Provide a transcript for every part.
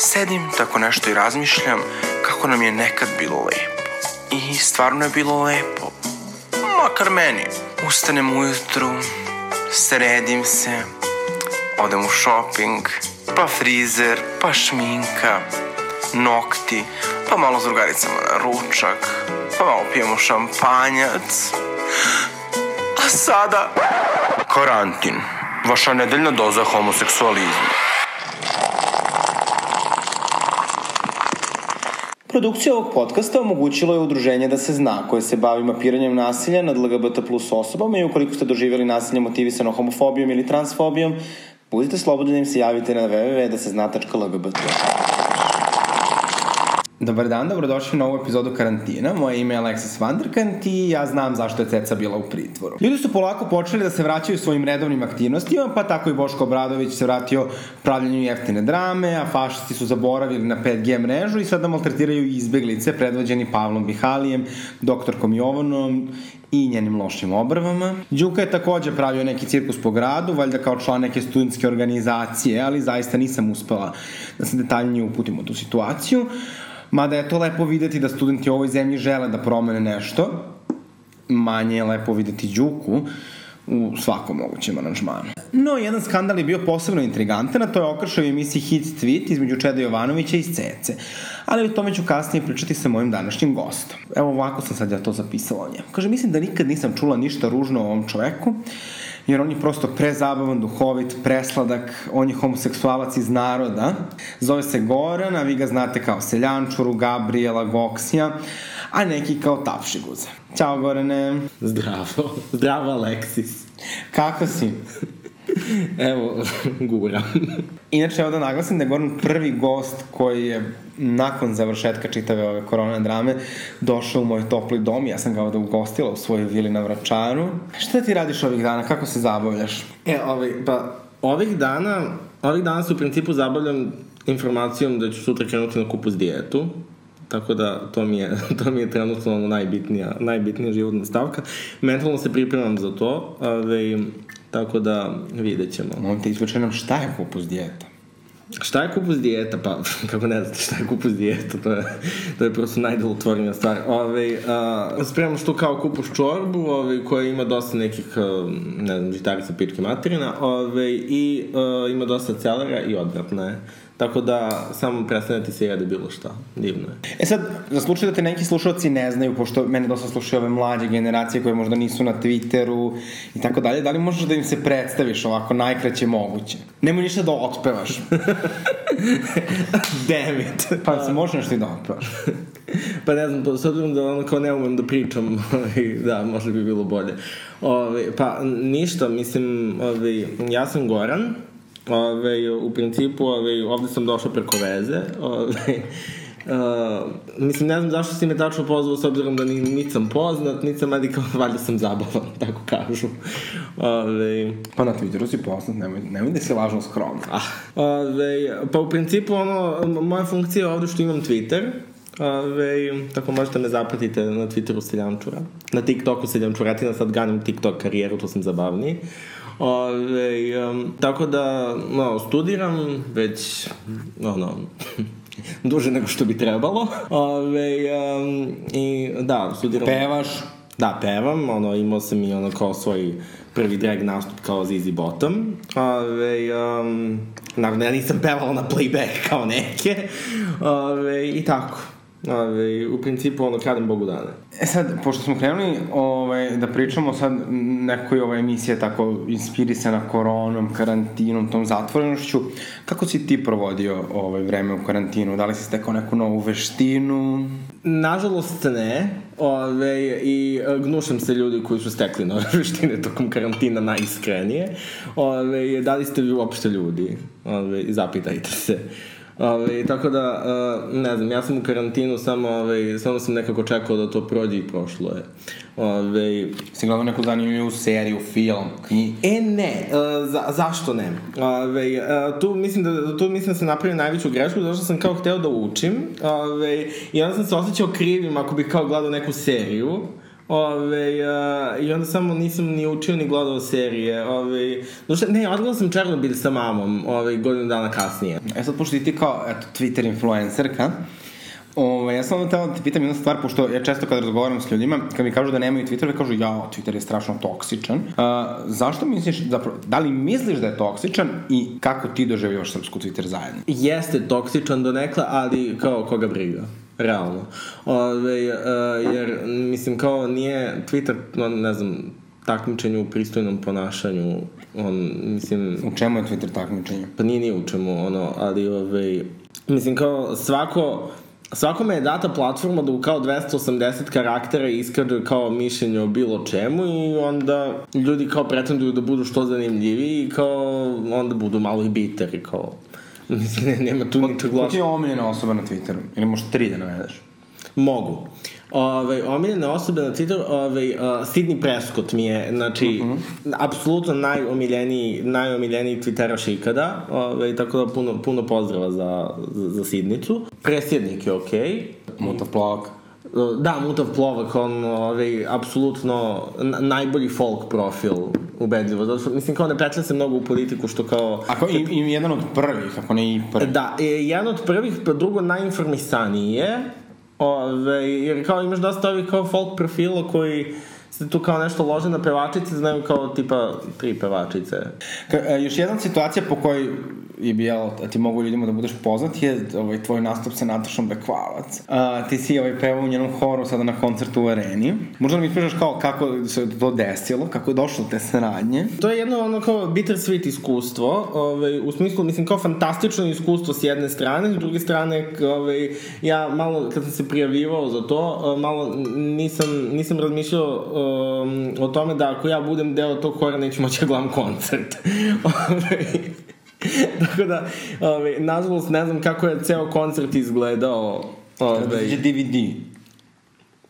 Sedim tako nešto i razmišljam kako nam je nekad bilo lepo. I stvarno je bilo lepo. Makar meni. Ustanem ujutru, sredim se, odem u shopping, pa frizer, pa šminka, nokti, pa malo s drugaricama na ručak, pa malo pijemo šampanjac. A sada... Karantin. Vaša nedeljna doza homoseksualizma. Produkcija ovog podcasta omogućilo je udruženje da se zna, koje se bavi mapiranjem nasilja nad LGBT plus osobama i ukoliko ste doživjeli nasilje motivisano homofobijom ili transfobijom, budite slobodni da im se javite na www.dasezna.lgbt. Dobar dan, dobrodošli u novu epizodu karantina. Moje ime je Alexis Vanderkant i ja znam zašto je Ceca bila u pritvoru. Ljudi su polako počeli da se vraćaju svojim redovnim aktivnostima, pa tako i Boško Obradović se vratio pravljenju jeftine drame, a fašisti su zaboravili na 5G mrežu i sada maltretiraju izbeglice predvođeni Pavlom Bihalijem, doktorkom Jovanom i njenim lošim obrvama. Đuka je takođe pravio neki cirkus po gradu, valjda kao član neke studentske organizacije, ali zaista nisam uspela da se detaljnije uputim u tu situaciju. Mada je to lepo videti da studenti u ovoj zemlji žele da promene nešto, manje je lepo videti Đuku u svakom mogućem aranžmanu. No, jedan skandal je bio posebno intrigantan, a to je okršao u emisiji Hit Tweet između Čeda Jovanovića i Cece. Ali o tome ću kasnije pričati sa mojim današnjim gostom. Evo ovako sam sad ja to zapisala o njemu. Kaže, mislim da nikad nisam čula ništa ružno o ovom čoveku, jer on je prosto prezabavan, duhovit, presladak, on je homoseksualac iz naroda. Zove se Goran, a vi ga znate kao Seljančuru, Gabriela, Goksija, a neki kao Tapšiguza. Ćao Gorane. Zdravo. Zdravo Aleksis. Kako si? Evo, gura. Inače, evo da naglasim da je Goran prvi gost koji je nakon završetka čitave ove korona drame došao u moj topli dom. Ja sam ga ovde ugostila u svojoj vili na Vračaru. Šta ti radiš ovih dana? Kako se zabavljaš? E, ovaj, pa, ovih dana, ovih dana se u principu zabavljam informacijom da ću sutra krenuti na kupus dijetu. Tako da to mi je, to mi je trenutno ono najbitnija, najbitnija životna stavka. Mentalno se pripremam za to, ali, tako da vidjet ćemo. Molim te, izvuče nam šta je kupus dijeta? Šta je kupus dijeta? Pa, kako ne znate šta je kupus dijeta, to je, to je prosto najdelotvornija stvar. Ove, a, spremam što kao kupus čorbu, ove, koja ima dosta nekih, ne znam, žitarica, pičke materina, ove, i a, ima dosta celera i odvratna je. Tako da, samo prestanete se jede bilo šta. Divno je. E sad, za slučaj da te neki slušalci ne znaju, pošto mene dosta slušaju ove mlađe generacije koje možda nisu na Twitteru i tako dalje, da li možeš da im se predstaviš ovako najkraće moguće? Nemoj ništa da otpevaš. Damn it. Pa se može nešto i da otpevaš. pa ne znam, s obzirom da ono kao ne umem da pričam, da, možda bi bilo bolje. Ove, pa ništa, mislim, ove, ja sam Goran, Ove, u principu, ove, ovde sam došao preko veze. Ove, Uh, mislim, ne znam zašto si me tačno pozvao s obzirom da ni, niti sam poznat, niti sam medikal, valjda sam zabavan, tako kažu. Ove, pa na Twitteru si poznat, nemoj, nemoj da si lažno skromno. Ah, ove, pa u principu, ono, moja funkcija je ovde što imam Twitter, Ove, tako možete me zapratite na Twitteru Seljančura. Na TikToku Seljančuratina, sad ganim TikTok karijeru, to sam zabavniji. Ove, um, tako da, no, studiram već, ono, duže nego što bi trebalo. Ove, um, I da, studiram... Pevaš? Da, pevam, ono, imao sam i ono kao svoj prvi drag nastup kao Zizi Bottom. Ove, um, naravno, ja nisam pevala na playback kao neke. Ove, I tako. Ove, u principu, ono, kradem Bogu dane. E sad, pošto smo krenuli ovaj, da pričamo sad nekoj ova emisija tako inspirisana koronom, karantinom, tom zatvorenošću, kako si ti provodio ovaj, vreme u karantinu? Da li si stekao neku novu veštinu? Nažalost ne, ove, i gnušam se ljudi koji su stekli nove veštine tokom karantina najiskrenije. Ove, da li ste vi uopšte ljudi? Ove, zapitajte se. Ove, tako da, uh, ne znam, ja sam u karantinu, samo, ove, samo sam nekako čekao da to prođe i prošlo je. Ove, si gledao neku zanimljivu seriju, film, knji? E, ne, uh, za, zašto ne? Ove, uh, tu mislim da, tu mislim da sam napravio najveću grešku, zato što sam kao hteo da učim, ove, i onda sam se osjećao krivim ako bih kao gledao neku seriju, Ove, uh, I onda samo nisam ni učio ni gledao serije. Ove, Došle, ne, odgledao sam Černobil sa mamom ove, godinu dana kasnije. E sad, pošto ti kao, eto, Twitter influencerka, Ove, ja sam onda teo da te pitam jednu stvar, pošto ja često kada razgovaram s ljudima, kad mi kažu da nemaju Twitter, kažu, ja, Twitter je strašno toksičan. Uh, zašto misliš, zapravo, da li misliš da je toksičan i kako ti doživljaš srpsku Twitter zajednicu? Jeste toksičan do nekla, ali kao koga briga. Realno. Ove, uh, jer, mislim, kao nije Twitter, no, ne znam, takmičenju u pristojnom ponašanju, on, mislim... U čemu je Twitter takmičenje? Pa nije ni u čemu, ono, ali, ove, mislim, kao svako, Svakome je data platforma da u kao 280 karaktera iskaže kao mišljenje o bilo čemu i onda ljudi kao pretenduju da budu što zanimljiviji i kao onda budu malo i biteri kao Mislim, ne, nema tu ničeg Ko ti loša. je omiljena osoba na Twitteru? Ili možeš tri da navedeš? Mogu. Ove, omiljene osobe na Twitteru, ove, uh, Sidney Prescott mi je, znači, uh -huh. apsolutno najomiljeniji, najomiljeniji Twitteraš ikada, ove, tako da puno, puno pozdrava za, za, za Sidnicu. Presjednik je okej. Okay. Mutav plavak. Da, Mutav Plovak, on, ovaj, apsolutno na- najbolji folk profil, ubedljivo. Zato što, mislim, kao ne petlja se mnogo u politiku, što kao... Ako, i, i jedan od prvih, ako ne i prvi. Da, e, jedan od prvih, pa drugo najinformisaniji je, ove, jer kao imaš dosta ovih kao folk profila koji se tu kao nešto lože na pevačice, znaju kao tipa tri pevačice. Ka, e, još jedna situacija po kojoj je bi, jel, ti mogu ljudima da budeš poznat je ovaj, tvoj nastup sa Natašom Bekvalac. A, ti si ovaj, pevao u njenom horu sada na koncertu u areni. Možda nam ispričaš kao kako se to desilo, kako je došlo do te saradnje. To je jedno ono kao bittersweet iskustvo, ovaj, u smislu, mislim, kao fantastično iskustvo s jedne strane, s druge strane, ovaj, ja malo, kad sam se prijavivao za to, malo nisam, nisam razmišljao um, o tome da ako ja budem deo tog hora, neću moći da gledam koncert. Ovaj, Tako da, ovaj, nažalost, ne znam kako je ceo koncert izgledao. Kada Ovaj, izađe DVD.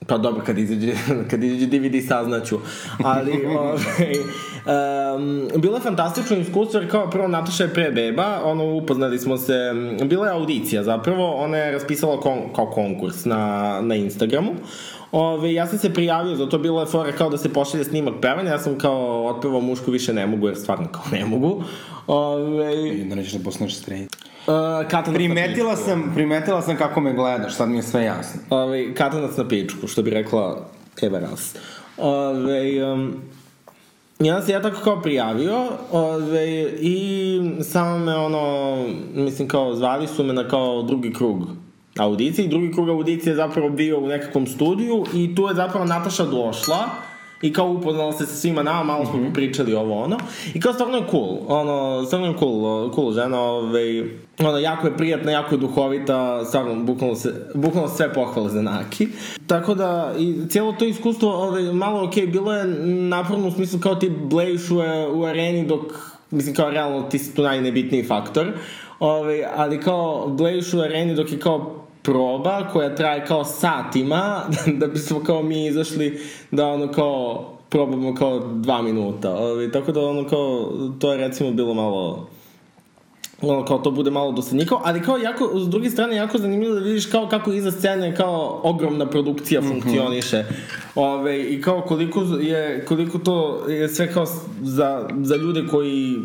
Pa dobro, kad izađe, kad izađe DVD saznaću. Ali, ovaj, um, bilo je fantastično iskustvo, jer kao prvo Nataša je pre beba, ono, upoznali smo se, bila je audicija zapravo, ona je raspisala kon, kao konkurs na, na Instagramu. Ove, ja sam se prijavio za to, bilo je fora kao da se pošalje snimak pevanja, ja sam kao otpevao mušku više ne mogu, jer stvarno kao ne mogu. Ove, I da nećeš da postaneš straight. uh, katanac na Primetila pičku. sam, primetila sam kako me gledaš, sad mi je sve jasno. Ove, katanac na pičku, što bi rekla Eva Ras. Ove, um, Onda se ja tako kao prijavio ove, i samo me ono, mislim kao zvali su me na kao drugi krug audicije i drugi krug audicije je zapravo bio u nekakvom studiju i tu je zapravo Nataša došla i kao upoznala se sa svima nama, malo smo mm -hmm. pričali ovo ono. I kao stvarno je cool, ono, stvarno je cool, cool žena, ovaj, ono, jako je prijatna, jako je duhovita, stvarno, bukvalno se, bukvalno sve pohvale za Naki. Tako da, i cijelo to iskustvo, ovaj, malo okej, okay, bilo je naporno u smislu kao ti blejiš u, u areni dok, mislim kao realno ti si tu najnebitniji faktor, ovaj, ali kao blejiš u areni dok je kao proba koja traje kao satima da bismo kao mi izašli da ono kao probamo kao dva minuta. Ovaj, tako da ono kao to je recimo bilo malo ono kao to bude malo dosadnjiko, ali kao jako, s druge strane jako zanimljivo da vidiš kao kako iza scene kao ogromna produkcija funkcioniše. Ove, I kao koliko je, koliko to je sve kao za, za ljude koji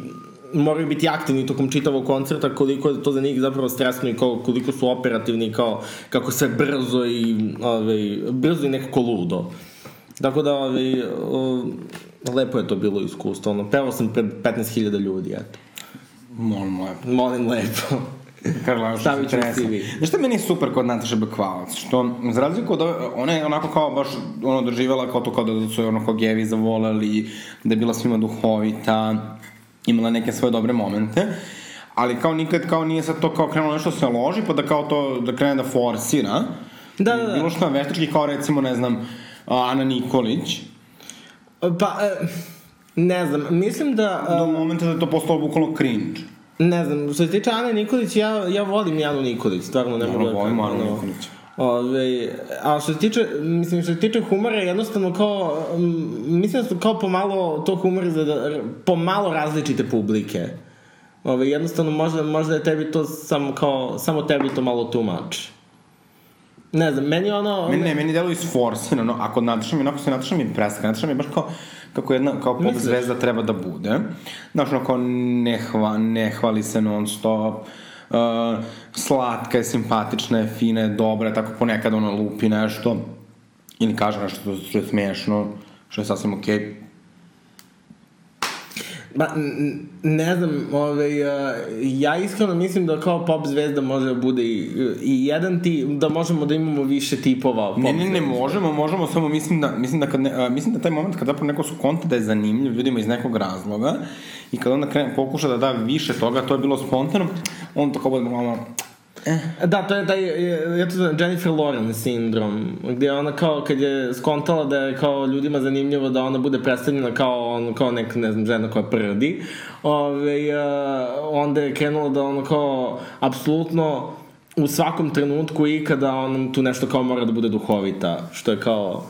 moraju biti aktivni tokom čitavog koncerta, koliko je to za njih zapravo stresno i koliko su operativni, kao, kako sve brzo i, ovaj, brzo i nekako ludo. Tako da, ovaj, lepo je to bilo iskustvo. Ono, pevao sam pred 15.000 ljudi, eto. Molim lepo. Molim lepo. Karla, što Stavit se ću. CV. Znaš šta meni je super kod Nataše Bekvalac? Što, za razliku od ove, ona je onako kao baš, ono, doživjela kao to kao da su je ono kao gevi zavoleli, da je bila svima duhovita, imala neke svoje dobre momente, ali kao nikad kao nije sad to kao krenulo nešto se loži, pa da kao to, da krene da forsira. Da, da, da. Bilo što veštački kao recimo, ne znam, Ana Nikolić, Pa, e, ne znam, mislim da... do e, momenta da je to postalo bukvalno cringe. Ne znam, što se tiče Ane Nikolić, ja, ja volim Janu Nikolić, stvarno ne mogu da volim Anu Nikolić. Ove, a što se tiče, mislim, što se tiče humora, jednostavno kao, mislim da su kao pomalo to humor za da, pomalo različite publike. Ove, jednostavno možda, možda je tebi to samo kao, samo tebi to malo too much. Ne znam, meni ono... Meni ne, meni deluje isforsirano, ako Nataša mi, onako se Nataša mi preska, Nataša mi je baš kao, kako jedna, kao pop zvezda treba da bude. Znaš, ono kao ne, hva, ne hvali se non stop, uh, slatka je, simpatična je, fina je, dobra je, tako ponekad ona lupi nešto, ili kaže nešto što je smiješno, što je sasvim okej. Okay. Ba, ne znam, ovaj, uh, ja iskreno mislim da kao pop zvezda može da bude i, i jedan ti, da možemo da imamo više tipova pop Ne, ne, ne zvezda. možemo, možemo, samo mislim da, mislim da, kad ne, mislim da taj moment kad zapravo neko su konta da je zanimljiv ljudima iz nekog razloga i kad onda krene, pokuša da da više toga, to je bilo spontano, on to kao bude malo, Da, to je taj, je- ja to znam, Jennifer Lawrence sindrom, gdje ona kao, kad je skontala da je kao ljudima zanimljivo da ona bude predstavljena kao, on, kao neka, ne znam, žena koja prdi, ove, onda je krenula da ono kao, apsolutno, u svakom trenutku i kada on tu nešto kao mora da bude duhovita, što je kao,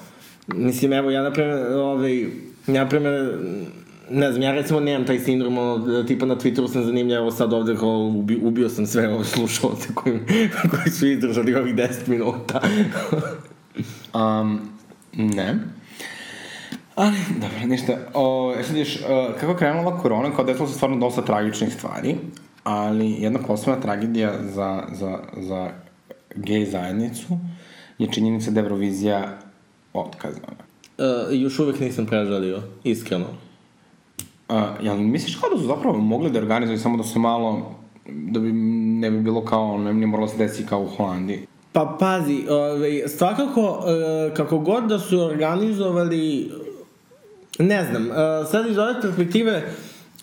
mislim, evo, ja naprimer, ovaj, ja naprimer, ne znam, ja recimo nemam taj sindrom, ono, tipa na Twitteru sam zanimljiv, evo sad ovde kao ubi, ubio sam sve ove slušalce koji, koji su izdržali ovih 10 minuta. um, ne. Ali, dobro, ništa. O, e sad vidiš, uh, kako je krenula korona, kao desilo se stvarno dosta tragičnih stvari, ali jedna posebna tragedija za, za, za gej zajednicu je činjenica da je Eurovizija otkazana. Uh, još uvek nisam prežalio, iskreno. Uh, jel misliš kao da su zapravo mogli da organizuju samo da se malo, da bi ne bi bilo kao, ne, ne moralo se desiti kao u Holandiji? Pa pazi, ovaj, svakako, e, kako god da su organizovali, ne znam, e, sad iz ove perspektive,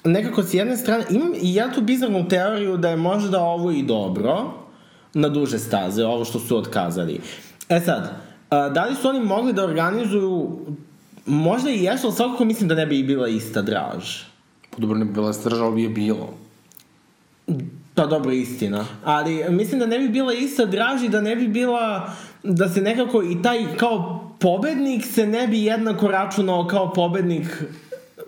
nekako s jedne strane, imam i ja tu bizarnu teoriju da je možda ovo i dobro, na duže staze, ovo što su otkazali. E sad, a, da li su oni mogli da organizuju, možda i jesu, ali svakako mislim da ne bi i bila ista draž. Pa dobro, ne bi bila strža, ali bi je bilo. Pa dobro, istina. Ali mislim da ne bi bila ista draži, da ne bi bila, da se nekako i taj kao pobednik se ne bi jednako računao kao pobednik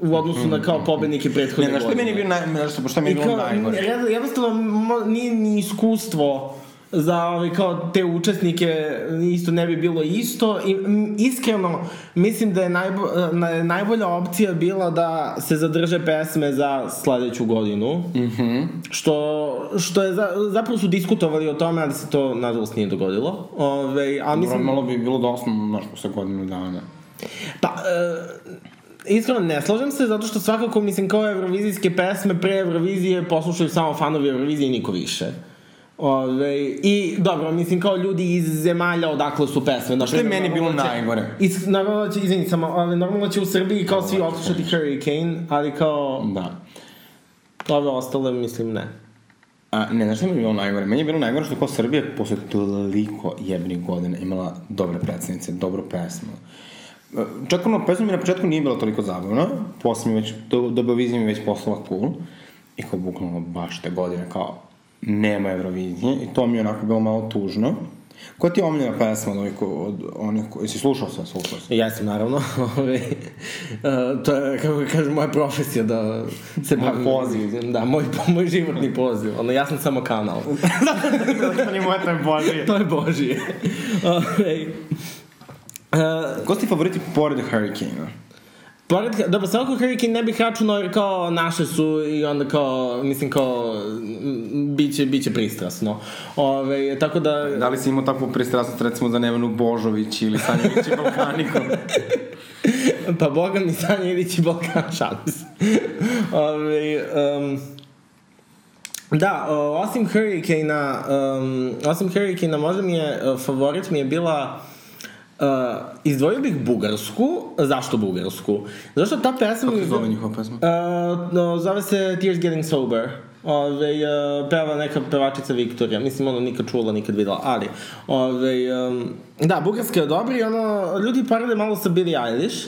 u odnosu na kao pobednike prethodne Ne, znaš što je meni bio naj, znaš što, što je meni I bilo najgore? jed- jednostavno nije ni iskustvo za ovaj, kao te učesnike isto ne bi bilo isto i m, iskreno mislim da je najbo, na, najbolja opcija bila da se zadrže pesme za sledeću godinu mm -hmm. što, što je za, zapravo su diskutovali o tome ali se to nažalost nije dogodilo Ove, a mislim Malo bi bilo dosta, znaš, posle godinu dana. Pa, e, iskreno ne slažem se, zato što svakako, mislim, kao evrovizijske pesme pre Eurovizije poslušaju samo fanovi Eurovizije i niko više. Ove, I, dobro, mislim, kao ljudi iz zemalja odakle su pesme. Na Što je meni bilo normalno će- najgore? Is, naravno će, izvini samo, ali normalno će u Srbiji kao svi odslušati Hurricane, ali kao Da. ove ostale, mislim, ne. A, ne, znaš što mi je bilo najgore? Meni je bilo najgore što kao Srbija posle toliko jebnih godina imala dobre predstavnice, dobru pesmu. Čak ono, pesma mi na početku nije bila toliko zabavna, posle mi već, do, do mi već postala cool. I kao bukvalno baš te godine kao nema Eurovizije i to mi je onako bilo malo tužno. Koja ti je omiljena pesma od onih, ko- od onih koji... Jesi slušao sve, slušao sve? Ja sam naravno, uh, to je, kako kažem, moja profesija da se bavim. poziv. Da, moj, moj životni poziv. Ono, ja sam samo kanal. to nije moje, to je Božije. to je Božije. Ove, uh, Ko su ti favoriti pored Hurricane-a? Pored, dobro, svako Hurricane ne bih računao jer kao naše su i onda kao, mislim kao, biće, biće pristrasno. Ove, tako da... Da li si imao takvu pristrasnost recimo za Nevenu Božović ili Sanjević i Balkanikom? Pa Boga mi Sanja Ilić i Balkan, se. Ove, um, da, o, osim Hurricane-a, um, osim Hurricane-a, možda mi je, uh, favorit mi je bila Uh, izdvojio bih Bugarsku. Zašto Bugarsku? Zašto ta pesma... Kako se zove njihova pesma? Uh, no, zove se Tears Getting Sober. Ove, uh, peva neka pevačica Viktorija. Mislim, ono, nikad čula, nikad videla. Ali, ove, um, da, Bugarska je dobra i ono, ljudi parade malo sa Billie Eilish.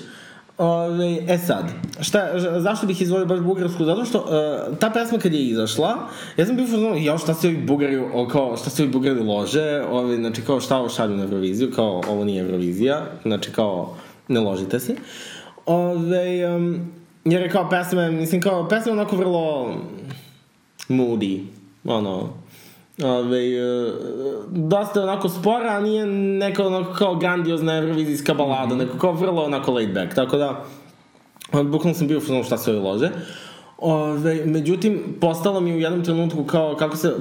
Ove, e sad, šta, zašto bih izvolio baš Bugarsku? Zato što uh, ta pesma kad je izašla, ja sam bio fazon, jao šta se ovi Bugari, o, kao, šta se ovi Bugari lože, ove, znači kao šta ovo šalju na Euroviziju, kao ovo nije Eurovizija, znači kao ne ložite se. Ove, um, jer je kao pesma, mislim kao pesma onako vrlo moody, ono, Ove, e, dosta je onako spora, a nije neka onako kao grandiozna evrovizijska balada, mm -hmm. neko kao vrlo onako laid back, tako da bukvalno sam bio u šta se ovi lože. Ove, međutim, postalo mi u jednom trenutku kao, kako se,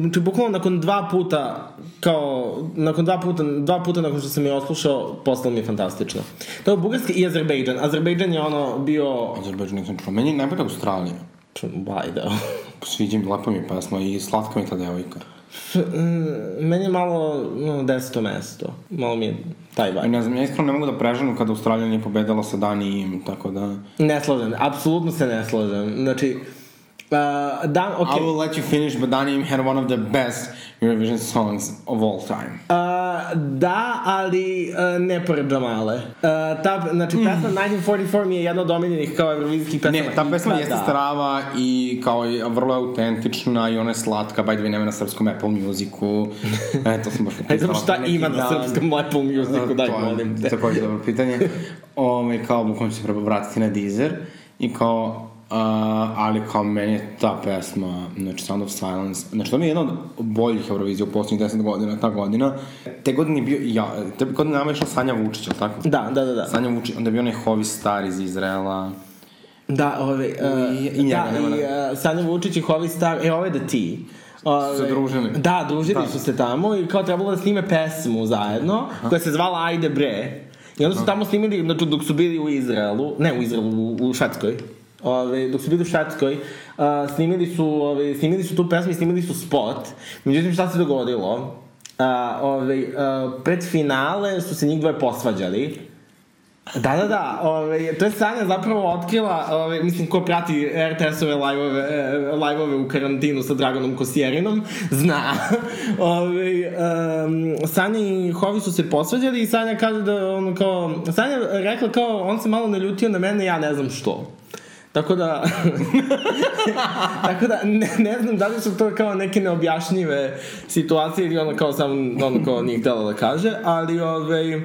znači bukvalno nakon dva puta, kao, nakon dva puta, dva puta nakon što sam je oslušao, postalo mi je fantastično. To je Bugarski i Azerbejdžan. Azerbejdžan je ono bio... Azerbejdžan nisam čuo. Meni je najbolja Australija. Bajde. Sviđa mi, lepo mi je pesma i slatka mi je ta devojka. Mm, meni je malo no, deseto mesto. Malo mi je taj vibe. Ne znam, ja iskreno ne mogu da preženu kada Australija nije pobedala sa Danijem, tako da... Ne slažem, apsolutno se ne slažem. Znači, Uh, Dan, okay. I will let you finish, but Danim had one of the best Eurovision songs of all time. Uh, da, ali uh, ne pored Jamale. Uh, ta, znači, mm. pesma 1944 mi je jedna od omiljenih kao eurovizijskih pesama. Ne, ta pesma jeste da. strava i kao je vrlo autentična i ona je slatka, by the way, nema na srpskom Apple Musicu. e, to sam baš upisala. Znam šta ima na srpskom Apple Musicu, daj, molim te. Takođe dobro pitanje. Ome, kao, bukvalno se treba vratiti na Deezer i kao, Uh, ali kao meni je ta pesma, znači Sound of Silence, znači to mi je jedna od boljih Eurovizija u poslednjih 10 godina, ta godina. Te godine je bio, ja, te godine nama je išla Sanja Vučić, ali tako? Da, da, da. da. Sanja Vučić, onda je bio onaj Hovi Star iz Izraela. Da, ove, uh, I, i njega, da, nema i uh, Sanja Vučić i Hovi Star, e, ovo je da ti. Ove, su se družili. Da, družili da. su se tamo i kao trebalo da snime pesmu zajedno, Aha. koja se zvala Ajde bre. I onda su tamo snimili, znači dok su bili u Izraelu, ne u Izraelu, u, u Švedskoj, Ove, dok su bili u Švedskoj, uh, snimili su, ove, snimili su tu pesmu i snimili su spot. Međutim, šta se dogodilo? Uh, ove, uh, pred finale su se njih dvoje posvađali. Da, da, da, ove, to je Sanja zapravo otkrila, ove, mislim, ko prati RTS-ove live-ove, live-ove u karantinu sa Dragonom Kosjerinom, zna. ove, um, Sanja i Hovi su se posvađali i Sanja kaže da, ono, kao, Sanja rekla kao, on se malo naljutio na mene, ja ne znam što. Tako da, tako da ne, ne znam da li su to kao neke neobjašnjive situacije ili ono kao samo ono kao nije htjela da kaže, ali ovaj,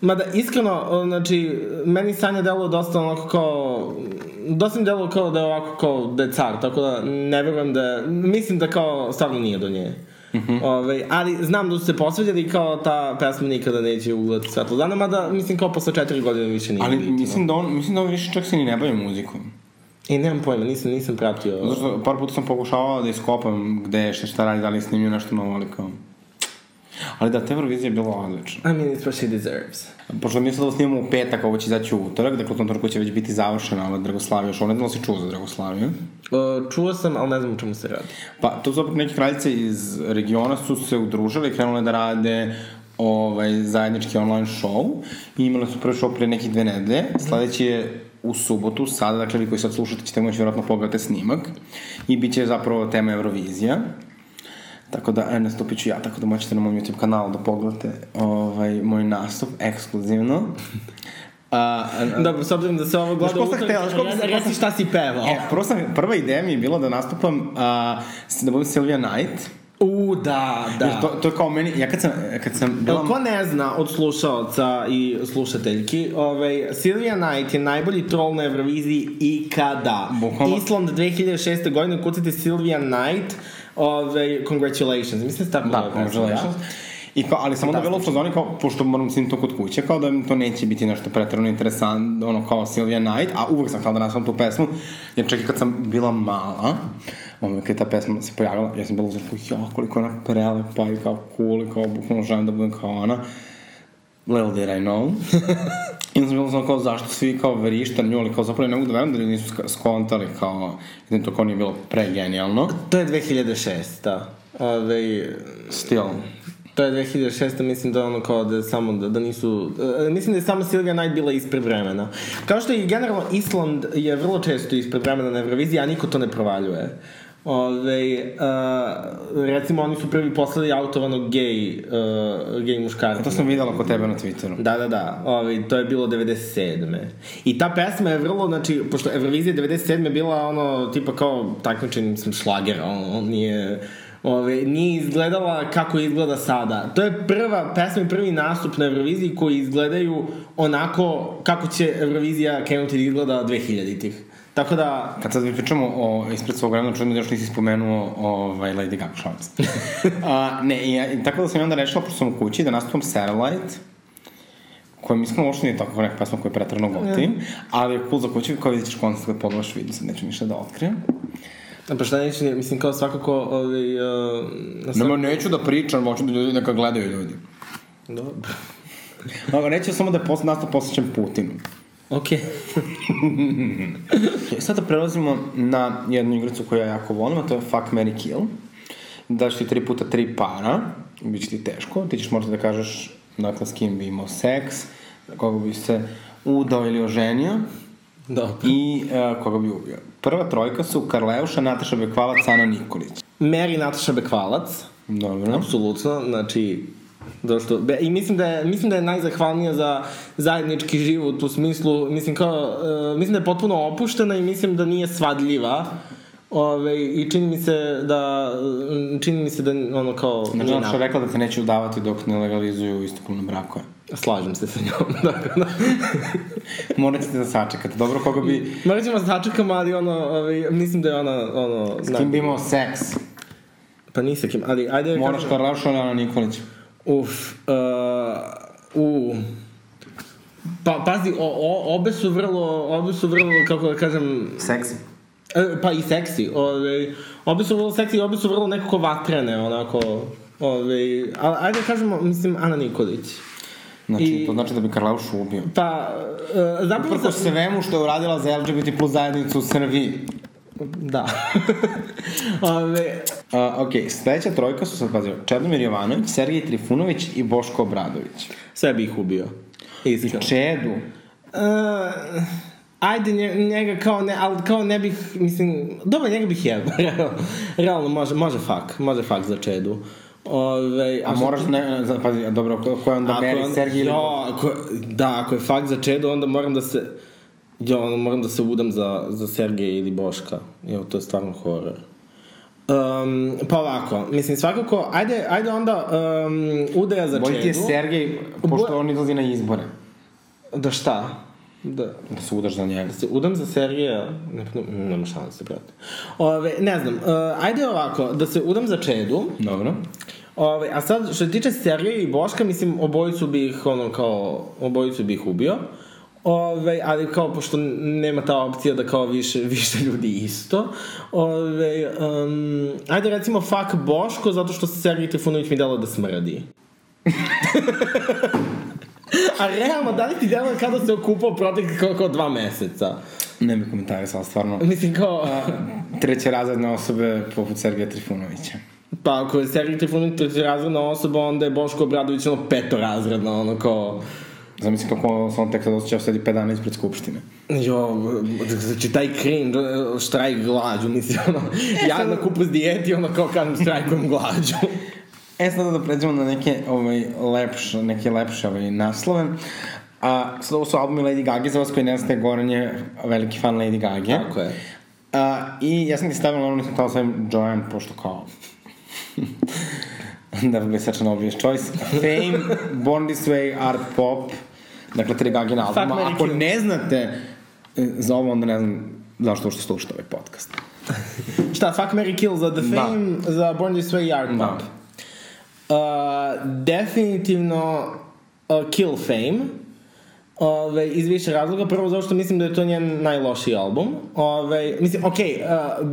Mada, iskreno, znači, meni Sanja delo dosta onako kao, dosta mi delo kao da je ovako kao da je car, tako da ne verujem da, mislim da kao stvarno nije do nje. Mm -hmm. Ove, ovaj, ali znam da su se posveđali kao ta pesma nikada neće ugledati svetlo dana, mada mislim kao posle četiri godine više nije Ali biti, mislim, da on, mislim da on više čak se ni ne bavi muzikom. E, nemam pojma, nisam, nisam pratio. Zato što par puta sam pokušavao da iskopam gde šta, šta radi, da li je snimio nešto novo, ali kao... Ali da, te Eurovizija je bila odlična. I mean, it's what she deserves. Pošto mi sad da snimamo u petak, ovo će izaći u utorak, dakle u tom torku će već biti završena ova Dragoslavija show. Ne znam da si čuo za Dragoslaviju? Uh, čuo sam, ali ne znam o čemu se radi. Pa, to zapravo neke kraljice iz regiona su se udružile i krenule da rade ovaj, zajednički online show i imali su prvi show pre nekih dve nedelje. Sledeći je u subotu, sada, dakle vi koji sad slušate ćete moći vjerojatno pogledati snimak i bit će zapravo tema Eurovizija. Tako da, e, nastupit ću ja, tako da moćete na mom YouTube kanalu da pogledate ovaj, moj nastup, ekskluzivno. A, a, Dobro, s obzirom da se ovo gleda utak, reci šta si pevao. E, prvo sam, prva ideja mi je bila da nastupam, a, da budem Sylvia Knight, U, da, da. Jer to, to je kao meni, ja kad sam, kad sam bila... Ko ne zna od slušalca i slušateljki, ovaj, Silvia Knight je najbolji troll na Euroviziji ikada. Bukvalno. Island 2006. godine, kucite Silvia Knight, ovaj, congratulations. Mislim da se tako da, congratulations. Da? I kao, ali samo da bilo u fazoni kao, pošto moram sim to kod kuće, kao da mi to neće biti nešto pretredno interesant, ono kao Silvia Knight, a uvek sam htela da nasvam tu pesmu, jer čak i kad sam bila mala, ono, kad je ta pesma se pojavila, ja sam bila uzor, ja, koliko ona prelepa i kao cool i kao bukvalno želim da budem kao ona. Little did I know. I onda sam bilo kao zašto svi kao verišta nju, ali kao zapravo ne mogu da verujem da ljudi nisu skontali kao, da to kao nije bilo pregenijalno. To je 2006, da. Ove, Still. To je 2006. mislim da ono kao da samo da, da nisu uh, mislim da je samo Silvia Knight bila ispred vremena. Kao što i generalno Island je vrlo često ispred vremena na Euroviziji, a niko to ne provaljuje. Ove, uh, recimo oni su prvi poslali autovanog gej, uh, gej muškarca. To sam videla kod tebe na Twitteru. Da, da, da. Ove, to je bilo 97. I ta pesma je vrlo, znači, pošto Eurovizija 97. bila ono, tipa kao takmičen, mislim, šlager, on, on nije ove, nije izgledala kako izgleda sada. To je prva pesma i prvi nastup na Euroviziji koji izgledaju onako kako će Eurovizija krenuti da izgleda 2000-ih. Tako da, Kad sad pričamo o, ispred svog vremena, čudno da još nisi spomenuo ovaj, Lady Gaga, se. A, ne, i, ja- tako da sam i onda rešila, pošto sam u kući, da nastupam Satellite, koja iskreno uopšte nije tako neka pesma koju pretrano gotivim, ali je cool za kuću, kao vidjet ćeš koncert kad pogledaš video, sad neću ništa da otkrijem. pa šta neće, mislim, kao svakako, ovaj, uh, na Nema, neću da pričam, hoću da ljudi neka gledaju ljudi. Dobro. Nego, neću samo da je pos, nastup posvećen Putinu. Okej. Okay, sada prelazimo na jednu igricu koju ja jako volim, a to je Fuck, Mary Kill. Daš ti tri puta tri para, bit će ti teško, ti ćeš možda da kažeš dakle s kim bi imao seks, koga bi se udao ili oženio Dobro. i uh, koga bi ubio. Prva trojka su Karleuša, Nataša Bekvalac, Ana Nikolić. Mary Nataša Bekvalac, Dobro. apsolutno, znači, Došto, I mislim da, je, mislim da je najzahvalnija za zajednički život u smislu, mislim kao, uh, mislim da je potpuno opuštena i mislim da nije svadljiva. Ove, I čini mi se da, čini mi se da ono kao... Znači, Nataša je rekla da te neće udavati dok ne legalizuju istopravno brakove. Slažem se sa njom, tako da. Morat ćete da sačekate. Dobro, koga bi... Morat ćemo da sačekamo, ali ono, ovaj, mislim da je ona, ono... S kim bi imao seks? Pa nisi kim, ali ajde... Moraš kažem- Karleuša ili Ana Nikolić? Uf, uh, u... Pa, pazi, o, o, obe su vrlo, obe su vrlo, kako da kažem, Seksi. e, pa i seksi, ove, obe su vrlo seksi i obe su vrlo nekako vatrene, onako, ove, ali ajde da kažemo, mislim, Ana Nikolić. Znači, I- to znači da bi Karleušu ubio. Pa, uh, zapravo Uprko svemu što je uradila za LGBT plus zajednicu u Srbiji. Da. ove, Uh, ok, sledeća trojka su sad, pazio, Čedomir Jovanović, Sergej Trifunović i Boško Obradović. sve bih ih ubio. Iskreno. Čedu. Uh, ajde nje, njega kao ne, ali kao ne bih, mislim, dobro, njega bih jebao, realno, realno može, može fak, može fak za čedu. Ove, A moraš, ne, ne, pazi, a dobro, ko, je onda Meri, ili... jo, ako, da, ako je fakt za Čedu, onda moram da se... Jo, onda moram da se udam za, za Sergeja ili Boška. Jo, to je stvarno horor. Um, pa ovako, mislim, svakako, ajde, ajde onda um, udaja za Bolje ti je Čedu. Sergej, pošto on izlazi na izbore. Da šta? Da, Da se udaš za njega. da se udam za Sergeja, ne, ne, nema šanse, brate. Ove, ne znam, uh, ajde ovako, da se udam za Čedu, Dobro. Ove, a sad, što se tiče Sergeja i Boška, mislim, obojicu bih, ono, kao, obojicu bih ubio. Ove, ali kao, pošto nema ta opcija da kao više, više ljudi isto. Ove, um, ajde recimo fuck Boško, zato što se Sergej Trifunović mi delo da smrdi. a realno, da li ti delo kada se okupao protiv kao, kao dva meseca? Ne bih komentarisala, stvarno. Mislim, kao... Treće razredne osobe poput Sergeja Trifunovića. Pa ako je Sergej Trifunović trećerazredna osoba, onda je Boško Obradović ono petorazredna, ono kao... Zamisli kako on tek sad osjećao sedi 5 dana ispred Skupštine. Jo, znači taj cringe, štrajk glađu, mislim, ono, ja na kupu s dijeti, ono kao kažem štrajkujem glađu. E, sada da pređemo na neke, ovaj, lepše, neke lepše ovaj, naslove. A, sad ovo su albumi Lady Gaga, za vas koji ne znate, Goran je veliki fan Lady Gaga. Tako je. A, I ja sam ti stavila, ono nisam htala stavim Joanne, pošto kao... da bi such an obvious choice. Fame, Born This Way, Art Pop, dakle tri Gagina albuma. Mary Ako ne znate e, za ovo, onda ne znam zašto uopšte slušate ovaj podcast. Šta, Fuck, Mary Kill za The Fame, za Born This Way i Art Da. Pop. Uh, definitivno uh, Kill Fame. Ove, iz više razloga. Prvo zato što mislim da je to njen najlošiji album. Ove, mislim, okej, uh,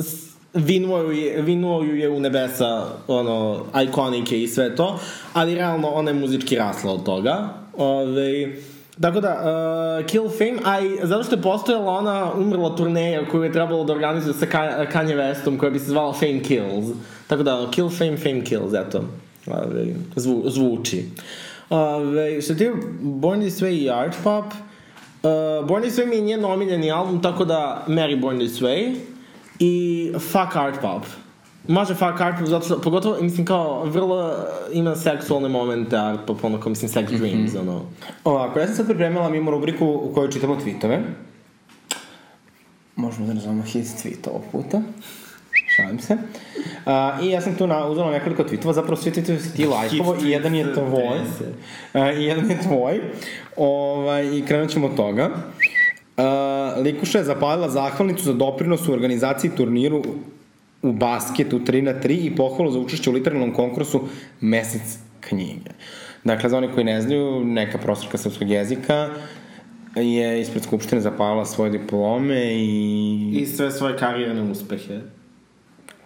s- vinuo ju je, vinuo ju je u nebesa ono, ikonike i sve to, ali realno ona je muzički rasla od toga. Ove, Tako da, uh, Kill Fame, a i zato što je postojala ona umrla turneja koju je trebalo da organizuje sa Ka- Kanye Westom, koja bi se zvala Fame Kills. Tako da, Kill Fame, Fame Kills, eto. Ove, zvu, zvuči. Ove, što ti Born This Way i Art Pop, uh, Born This Way mi je njen omiljeni album, tako da Mary Born This Way i Fuck Art Pop. Može fuck art pop, zato što, pogotovo, mislim, kao, vrlo ima seksualne momente art pop, ono, kao, mislim, sex dreams, ono. Ovako, ja sam sad pripremila mimo rubriku u kojoj čitamo tweetove. Možemo da nazovemo hit tweet ovog puta. Šalim se. Uh, I ja sam tu na, uzela nekoliko tweetova, zapravo svi tweetovi si ti lajkovo i jedan je tvoj. Uh, I jedan je tvoj. Ovaj, I krenut ćemo od toga. Uh, Likuša je zapalila zahvalnicu za doprinos u organizaciji turniru u basketu 3 na 3 i pohvalu za učešće u literarnom konkursu Mesec knjige. Dakle, za oni koji ne znaju, neka profesorka srpskog jezika je ispred Skupštine zapalila svoje diplome i, I sve svoje karijerne uspehe.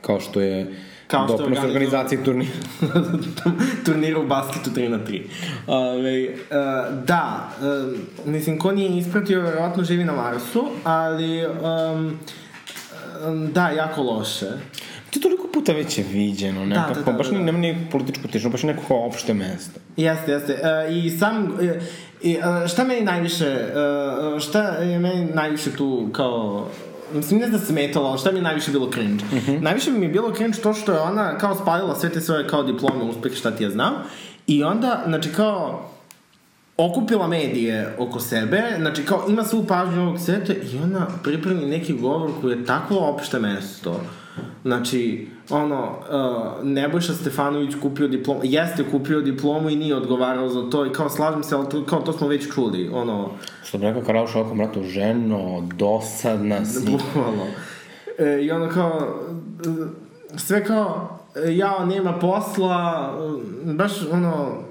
kao što je Kao što doprinos organizaciji turnira. Turniru u basketu 3 na 3. Ove, uh, da, uh, mislim, ko nije ispratio, verovatno živi na Marsu, ali um, da, jako loše. To je toliko puta već je viđeno, nekako, da, da, baš da, da. nema ni političku tišnu, baš neko opšte mesto. Jeste, jeste. Uh, I sam, uh, i, uh, šta meni najviše, uh, šta je meni najviše tu kao Mislim, ne da se smetalo, ali šta mi je najviše bilo cringe? Uh -huh. Najviše mi je bilo cringe to što je ona kao spalila sve te svoje kao diplome, uspeh, šta ti ja znam. I onda, znači kao, okupila medije oko sebe, znači kao ima svu pažnju ovog sveta i ona pripremi neki govor koji je takvo opšte mesto. Znači, ono, uh, Nebojša Stefanović kupio diplomu, jeste kupio diplomu i nije odgovarao za to i kao slažem se, ali to, kao to smo već čuli, ono, Što bi rekao Karao Šalko mratu, ženo, dosadna si. bukvalno. E, I ono kao, sve kao, e, jao, nema posla, baš ono,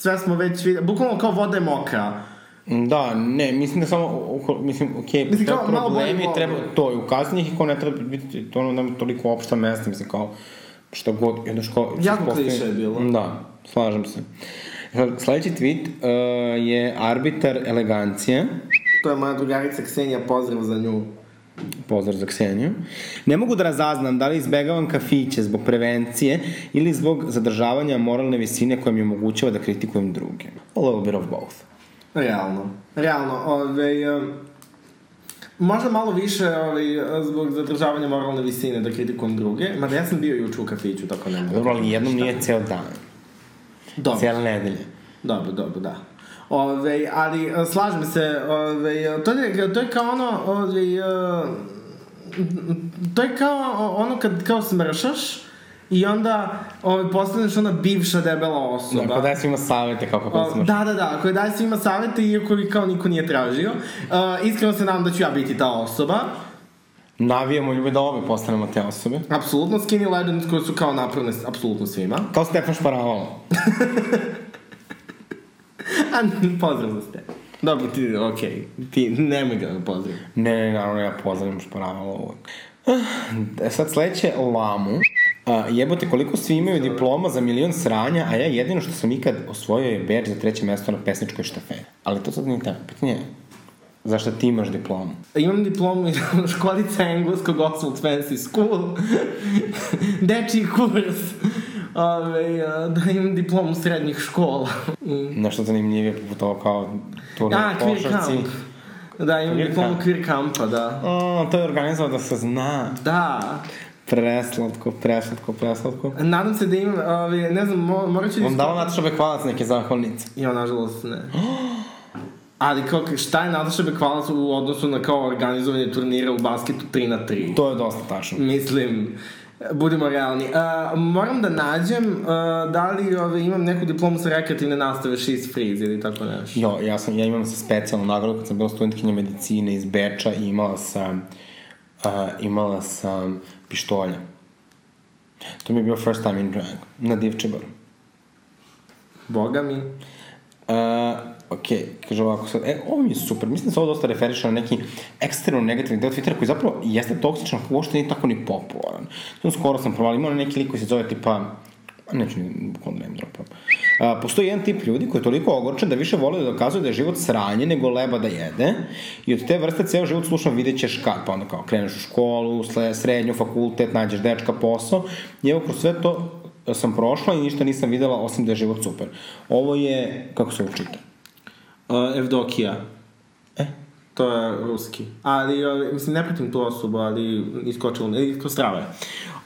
sve smo već vidjeli, bukvalno kao voda je mokra. Da, ne, mislim da samo, mislim, okej, okay, Mislim, treba kao problemi, treba to, i ukazanje ih i kao ne treba biti to ono, nema toliko opšta mesta, mislim, kao, šta god, jedno što... Jako kliše je bilo. Da, slažem se. Sad, Sledeći tweet uh, je arbitar elegancije, To je moja drugarica Ksenija, pozdrav za nju. Pozdrav za Kseniju. Ne mogu da razaznam da li izbegavam kafiće zbog prevencije ili zbog zadržavanja moralne visine koja mi omogućava da kritikujem druge. A little bit of both. Realno. Realno. Ove, um, možda malo više ovaj, zbog zadržavanja moralne visine da kritikujem druge. Mada ja sam bio juče u kafiću, tako ne mogu. Dobro, ali jednom nije ceo dan. Dobro. Cijela nedelja. Dobro, dobro, da. Ove, ali e, slažem se, ove, to, je, to je kao ono, ove, e, to je kao ono kad kao smršaš i onda ove, postaneš ona bivša debela osoba. Da, kao daje svima savete kako kako smo... Da, da, da, koji daje svima savete iako ih kao niko nije tražio. Uh, iskreno se nadam da ću ja biti ta osoba. Navijamo ljubi da obe postanemo te osobe. Apsolutno skinny legends koje su kao napravne apsolutno svima. Kao Stefan Šparavalo. A, pozdrav za ste. Dobro, ti, okej, ti nemoj ga da pozdravim. Ne, ne, naravno ja pozdravim Šparavalo uvek. E, sad sledeće Lamu. A, jebote, koliko svi imaju diploma za milion sranja, a ja jedino što sam ikad osvojio je beč za treće mesto na pesničkoj štafeti. Ali to sad nije tako. Pitanje je, zašto ti imaš diplomu? Imam diplomu iz školice engleskog Oxford Fancy School. Dečiji kurs. Ove, a, da imam diplomu srednjih škola. Nešto zanimljivije poput ovo kao turnir A, košarci. Da, imam Queer diplomu queer campa, da. O, to je organizovao da se zna. Da. Preslatko, preslatko, preslatko. Nadam se da imam, ove, ne znam, mo, morat ću Vam dala Nataša Bekvalac neke zahvalnice. Ja, nažalost, ne. Ali kao, šta je Nataša Bekvalac u odnosu na kao organizovanje turnira u basketu 3 na 3? To je dosta tačno. Mislim, budemo realni. Uh, moram da nađem uh, da li ove, imam neku diplomu sa rekreativne nastave She's Freeze ili tako nešto. Jo, ja, sam, ja imam sa specijalnu nagradu kad sam bila studentkinja medicine iz Beča i imala sam, uh, imala sam pištolja. To mi je bio first time in drag, na Divčebaru. Boga mi. Uh, ok, kaže ovako sad, e, ovo mi je super, mislim da se ovo dosta referiše na neki eksterno negativni deo Twittera koji zapravo jeste toksičan, koji uopšte nije tako ni popularan. To skoro sam provalio, imao neki lik koji se zove tipa, a neću ni bukvalno name dropam. Uh, postoji jedan tip ljudi koji je toliko ogorčen da više vole da dokazuje da je život sranje nego leba da jede i od te vrste ceo život slušam vidjet ćeš kad, pa onda kao kreneš u školu, srednju, fakultet, nađeš dečka, posao i evo kroz sve to sam prošla i ništa nisam videla osim da je život super. Ovo je, kako se učita? Uh, Evdokija. E? To je ruski. Ali, ove, mislim, ne pratim tu osobu, ali iskočilo, mi- isko strava je.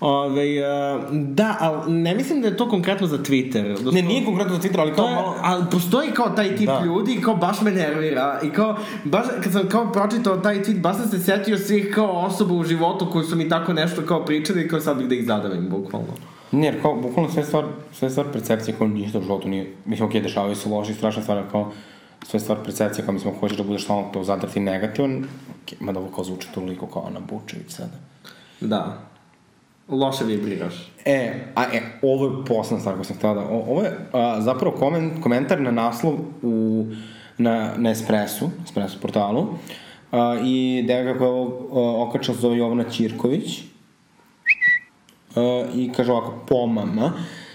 Ove, uh, da, ali ne mislim da je to konkretno za Twitter. Da Ne, nije konkretno za Twitter, ali To kao je, malo... ali postoji kao taj tip Da. ljudi i kao baš me nervira i kao, baš kad sam kao pročitao taj tweet, baš sam se setio svih kao osoba u životu koji su mi tako nešto kao pričali i kao sad bih da ih zadavim, bukvalno. Ne, jer kao, bukvalno sve stvar, sve stvar percepcije kao ništa u životu nije, mislim, okej, dešavaju se loše i strašne stvari, ali kao, sve stvar percepcija, kao mislim, hoćeš da budeš stalno to zadrati negativan, okay, mada ovo kao zvuči toliko kao Ana Bučević sada. Da. Loše vibriraš. E, a e, ovo je posledna stvar koju sam htela da... o- Ovo je a, zapravo koment, komentar na naslov u, na, na Espressu, Espresso portalu, a, i devojka koja je ovo a, okačala se zove Jovana Ćirković, a, i kaže ovako, pomama,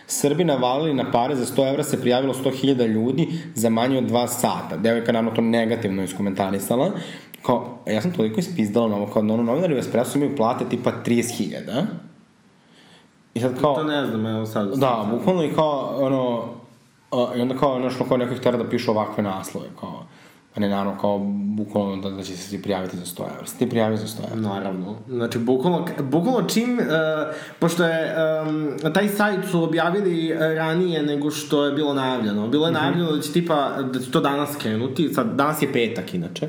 Srbi navalili na pare, za 100 evra se prijavilo 100.000 ljudi za manje od 2 sata. Devojka naravno to negativno iskomentarisala. Kao, ja sam toliko ispizdala na ovo, kao da ono novinari u Espressu imaju plate tipa 30.000. I sad kao... To ne znam, evo sad. Da, bukvalno i kao, ono, i onda kao, nešto kao neko ih tera da pišu ovakve naslove, kao, a ne naravno, kao, bukvalno da, da će se ti prijaviti za 100 evra. Se ti prijavi za 100 evra. Naravno. Znači, bukvalno, bukvalno čim, uh, pošto je, um, taj sajt su objavili uh, ranije nego što je bilo najavljeno. Bilo je najavljeno da će tipa, da će to danas krenuti, sad, danas je petak inače.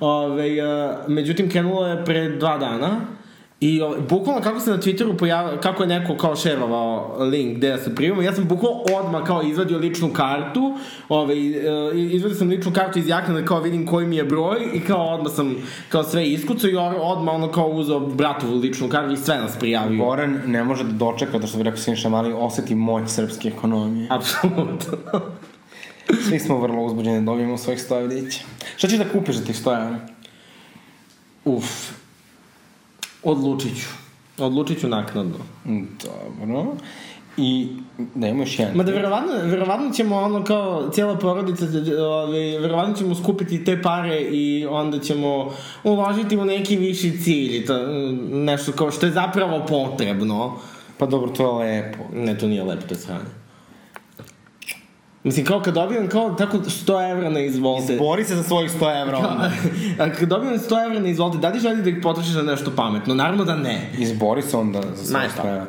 Ove, uh, međutim, krenulo je pre dva dana. I ovaj, bukvalno kako se na Twitteru pojavio, kako je neko kao šerovao link gde da se prijavimo, ja sam bukvalno odmah kao izvadio ličnu kartu, ovaj, uh, izvadio sam ličnu kartu iz jakne da kao vidim koji mi je broj i kao odmah sam kao sve iskucao i odmah ono kao uzeo bratovu ličnu kartu i sve nas prijavio. Goran ne može da dočeka, da što bi rekao Siniša Mali, oseti moć srpske ekonomije. Apsolutno. Svi smo vrlo uzbuđeni da dobijemo svojih 100 evrića. Šta ćeš da kupiš za tih 100 evra? Uf. Odlučit ću. Odlučit ću naknadno. Dobro. I da još jedan. Ma da verovatno, verovatno ćemo ono kao cijela porodica, ovaj, verovatno ćemo skupiti te pare i onda ćemo uložiti u neki viši cilj, to, mm, nešto kao što je zapravo potrebno. Pa dobro, to je lepo. Ne, to nije lepo, to je sranje. Mislim, kao kad dobijem kao tako 100 evra na izvolte. Bori se za svojih 100 evra onda. A kad dobijem 100 evra na izvolte, da li želi da ih potrošiš na nešto pametno? Naravno da ne. Izbori se onda za sve Ma, što je.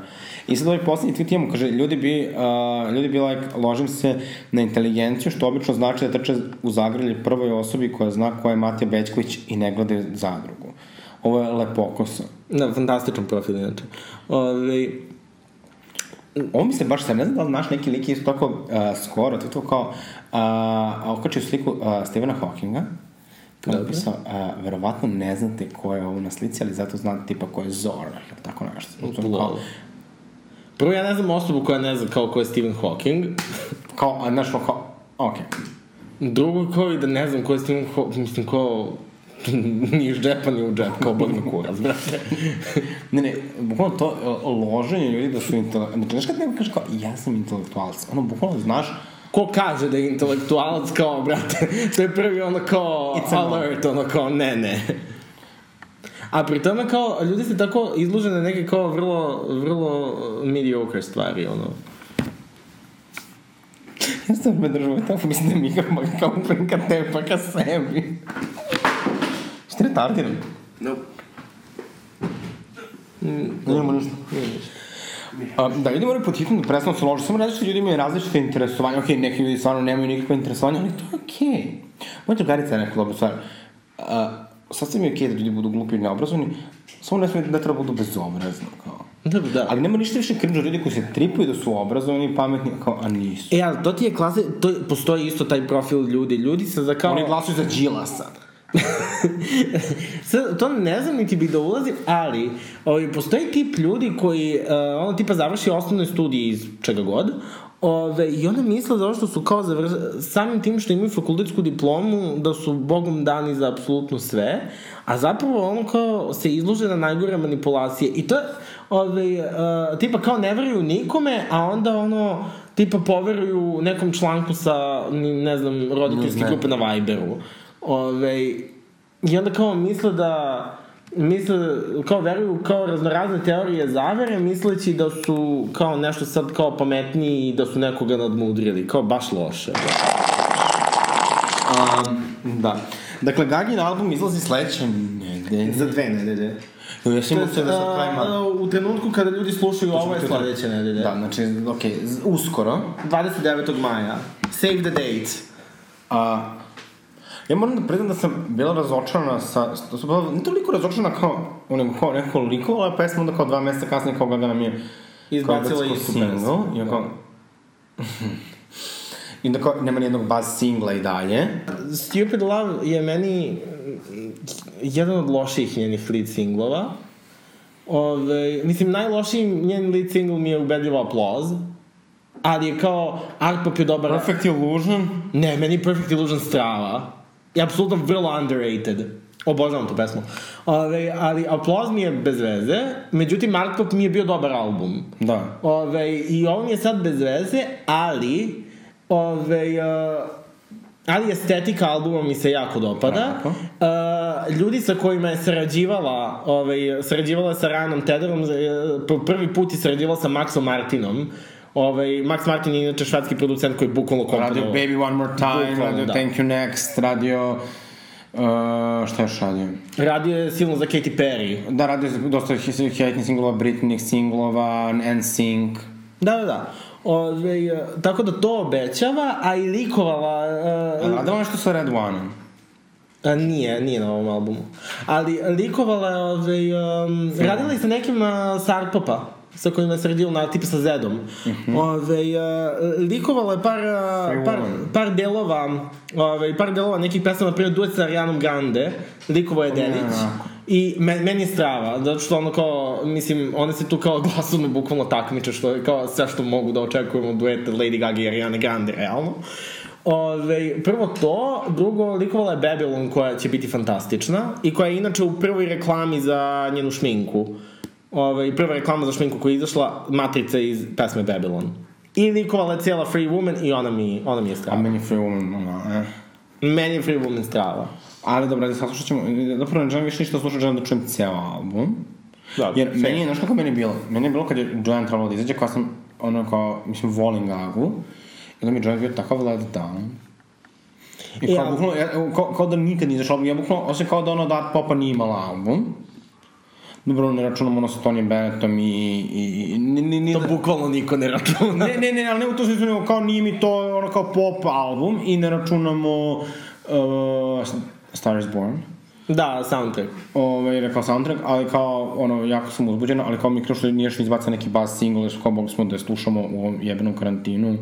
I sad ovaj poslednji tweet imamo, kaže, ljudi bi, uh, ljudi bi like, ložim se na inteligenciju, što obično znači da trče u zagrlje prvoj osobi koja zna ko je Matija Bećković i ne gledaju zadrugu. Ovo je lepokosa. Da, fantastičan profil, inače. Ove, Ovo mi se baš sad, ne znam da li znaš neki lik isto tako uh, skoro, to je to kao, uh, okačio sliku uh, Stephena Hawkinga, je Dobro. napisao, uh, verovatno ne znate ko je ovo na slici, ali zato znate tipa ko je Zora, ili tako nešto. Kao, Lol. Prvo, ja ne znam osobu koja ne zna kao ko je Stephen Hawking. kao, a, znaš, kao, okej. Okay. Drugo, kao i da ne znam ko je Stephen Hawking, mislim, kao... ni iz džepa, ni u džep, kao bog na kurac, brate. Ne, ne, bukvalno to e, loženje ljudi da su intelektualci. Znači, znaš kad neko kaže kao, ja sam intelektualac, ono, bukvalno znaš, Ko kaže da je intelektualac, kao, brate, to je prvi ono kao It's alert, ono kao, ne, ne. A pri tome kao, ljudi se tako izložene na neke kao vrlo, vrlo mediocre stvari, ono. ja sam me držao ovaj tako, mislim da mi ga kao uprenka tepa ka sebi. Šta je tardiran? Nope. Nemamo ništa. A, da, ljudi moraju potitno da prestanu se ložiti. Samo različiti ljudi imaju različite interesovanja. Okej, neki ljudi stvarno nemaju nikakve interesovanja, ali to je okej. Moja drugarica je neka dobra stvar. A, sasvim je okej da ljudi budu glupi i neobrazovani, samo ne smije da treba budu bezobrazni, kao. Da, da. Ali nema ništa više od ljudi koji se tripuju da su obrazovani i pametni, kao, a nisu. E, ali to ti je klase, to postoji isto taj profil ljudi. Ljudi se za kao... Oni glasuju za Đilasa. Sad, to ne znam niti bih da ulazim, ali ovaj, postoji tip ljudi koji uh, ono tipa završi osnovne studije iz čega god Ove, I onda misle da što su kao završ... samim tim što imaju fakultetsku diplomu, da su bogom dani za apsolutno sve, a zapravo ono kao se izlože na najgore manipulacije. I to je, ove, uh, tipa kao ne veruju nikome, a onda ono, tipa poveruju nekom članku sa, ne znam, roditeljske grupe na Viberu. Ove, I onda kao misle da misle, kao veruju kao raznorazne teorije zavere, misleći da su kao nešto sad kao pametniji i da su nekoga nadmudrili. Kao baš loše. Um, da. Dakle, Gagin album izlazi sledeće nedelje. Za dve nedelje. Ja sam imao sve da sad U trenutku kada ljudi slušaju ovo je sledeće nedelje. Da, znači, okej, z- uskoro. 29. maja. Save the date. A, ja moram da priznam da sam bila razočarana sa, da sam bila ne toliko razočarana kao, nego kao neko likovala pesma, onda kao dva meseca kasnije kao Gaga nam je Izbacila istu single, I, da. kao, I da kao, nema nijednog buzz singla i dalje. Stupid Love je meni jedan od loših njenih lead singlova. Ove, mislim, najlošiji njen lead single mi je ubedljivo Applause. Ali je kao, art pop je dobar. Perfect Illusion. Ne, meni je Perfect Illusion strava. I apsolutno vrlo underrated. Obožavam tu pesmu. Ove, ali Applause mi je bez veze, međutim Pop mi je bio dobar album. Da. Ove, I ovo mi je sad bez veze, ali ove, uh, ali estetika albuma mi se jako dopada. Uh, ljudi sa kojima je sarađivala, ovaj, sarađivala je sa Ryanom Tedderom, eh, po prvi put je sarađivala sa Maxom Martinom. Ovaj, Max Martin je inače švedski producent koji je bukvalno Radio komponovao. Baby One More Time, Bukvalno, radio da. Thank You Next, radio... Uh, šta još radio? Radio je silno za Katy Perry. Da, radio je dosta hitnih singlova, Britney singlova, NSYNC. Da, da, da. Ove, eh, tako da to obećava, a i likovala... Uh, Radila nešto sa Red One-om. A nije, nije na ovom albumu. Ali likovala je, ovaj, um, radila je sa nekim uh, Sarpopa sa kojima je sredila na tipa sa Zedom. Mm Ove, uh, likovala je par, uh, par, par delova ove, par delova nekih pesama, na primjer duet sa Arianom Grande, likovao je Delić. I me, meni je strava, zato što ono kao, mislim, one se tu kao glasovno bukvalno takmiče, što je kao sve što mogu da očekujemo od dueta Lady Gaga i Ariane Grande, realno. Ove, prvo to, drugo, likovala je Babylon koja će biti fantastična i koja je inače u prvoj reklami za njenu šminku. Ove, prva reklama za šminku koja je izašla, matrica iz pesme Babylon. I likovala je cijela Free Woman i ona mi, ona mi je A strava. meni je Free Woman, ono, eh. Meni je Free Woman strava. Ali dobro, da saslušat ćemo, zapravo ne želim više ništa slušam, želim da čujem cijel album. Da, Jer fair. meni je, znaš kako meni je bilo? Meni je bilo kad je Joanne trebalo da izađe, kao sam, ono kao, mislim, volim Gagu. I onda mi je Joanne bio takav let down. I kao, ali- bukvalno, ja, kao, kao da nikad nije izašao album, ja bukvalno, osim kao da ono dat popa nije imala album. Dobro, ne računamo ono sa Tony Bennettom i... i, i ni, ni, ni, To bukvalno niko ne računa. ne, ne, ne, ali ne u to smislu, nego kao nije mi to ono kao pop album i ne računamo uh, Star is Born. Da, soundtrack. Ovaj, rekao soundtrack, ali kao, ono, jako sam uzbuđena, ali kao mi kao što nije još izbaca neki bass single, jer kao mogli smo da je slušamo u ovom jebenom karantinu.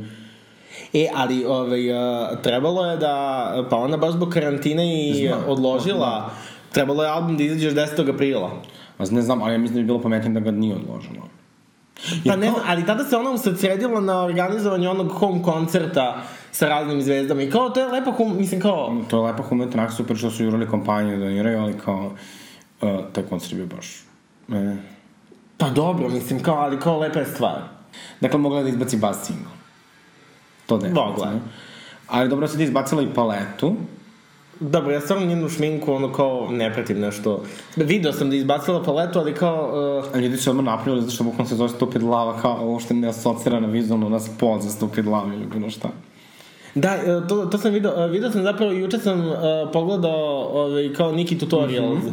E, ali ovaj, uh, trebalo je da, pa ona baš zbog karantine i Znam, odložila, trebalo je album da izađe još 10. aprila. A ne znam, ali ja mislim da bi bilo pametnije da ga nije odloženo. Pa ne ali tada se ona usredsredila na organizovanje onog home koncerta sa raznim zvezdama i kao to je lepo, hum, mislim kao, To je lepa humanitarna super što su jurali kompaniju da doniraju, ali kao, uh, taj koncert je bio baš... E. pa dobro, mislim kao, ali kao lepa je stvar. Dakle, mogla da izbaci bass single. To. Mogla je. Ali dobro sad je izbacila i paletu. Dobro, ja stvarno njenu šminku, ono kao, ne pratim nešto. Video sam da je izbacila paletu, ali kao, uh, ljudi su odmah napravili zato što bukvalno se zove Stupid Lava kao uopšte ne asocira na vizualno na spot za Stupid Lava ili bilo šta. Da, e, to, to sam video, e, video sam zapravo, juče sam uh, pogledao ovaj, kao Niki Tutorials,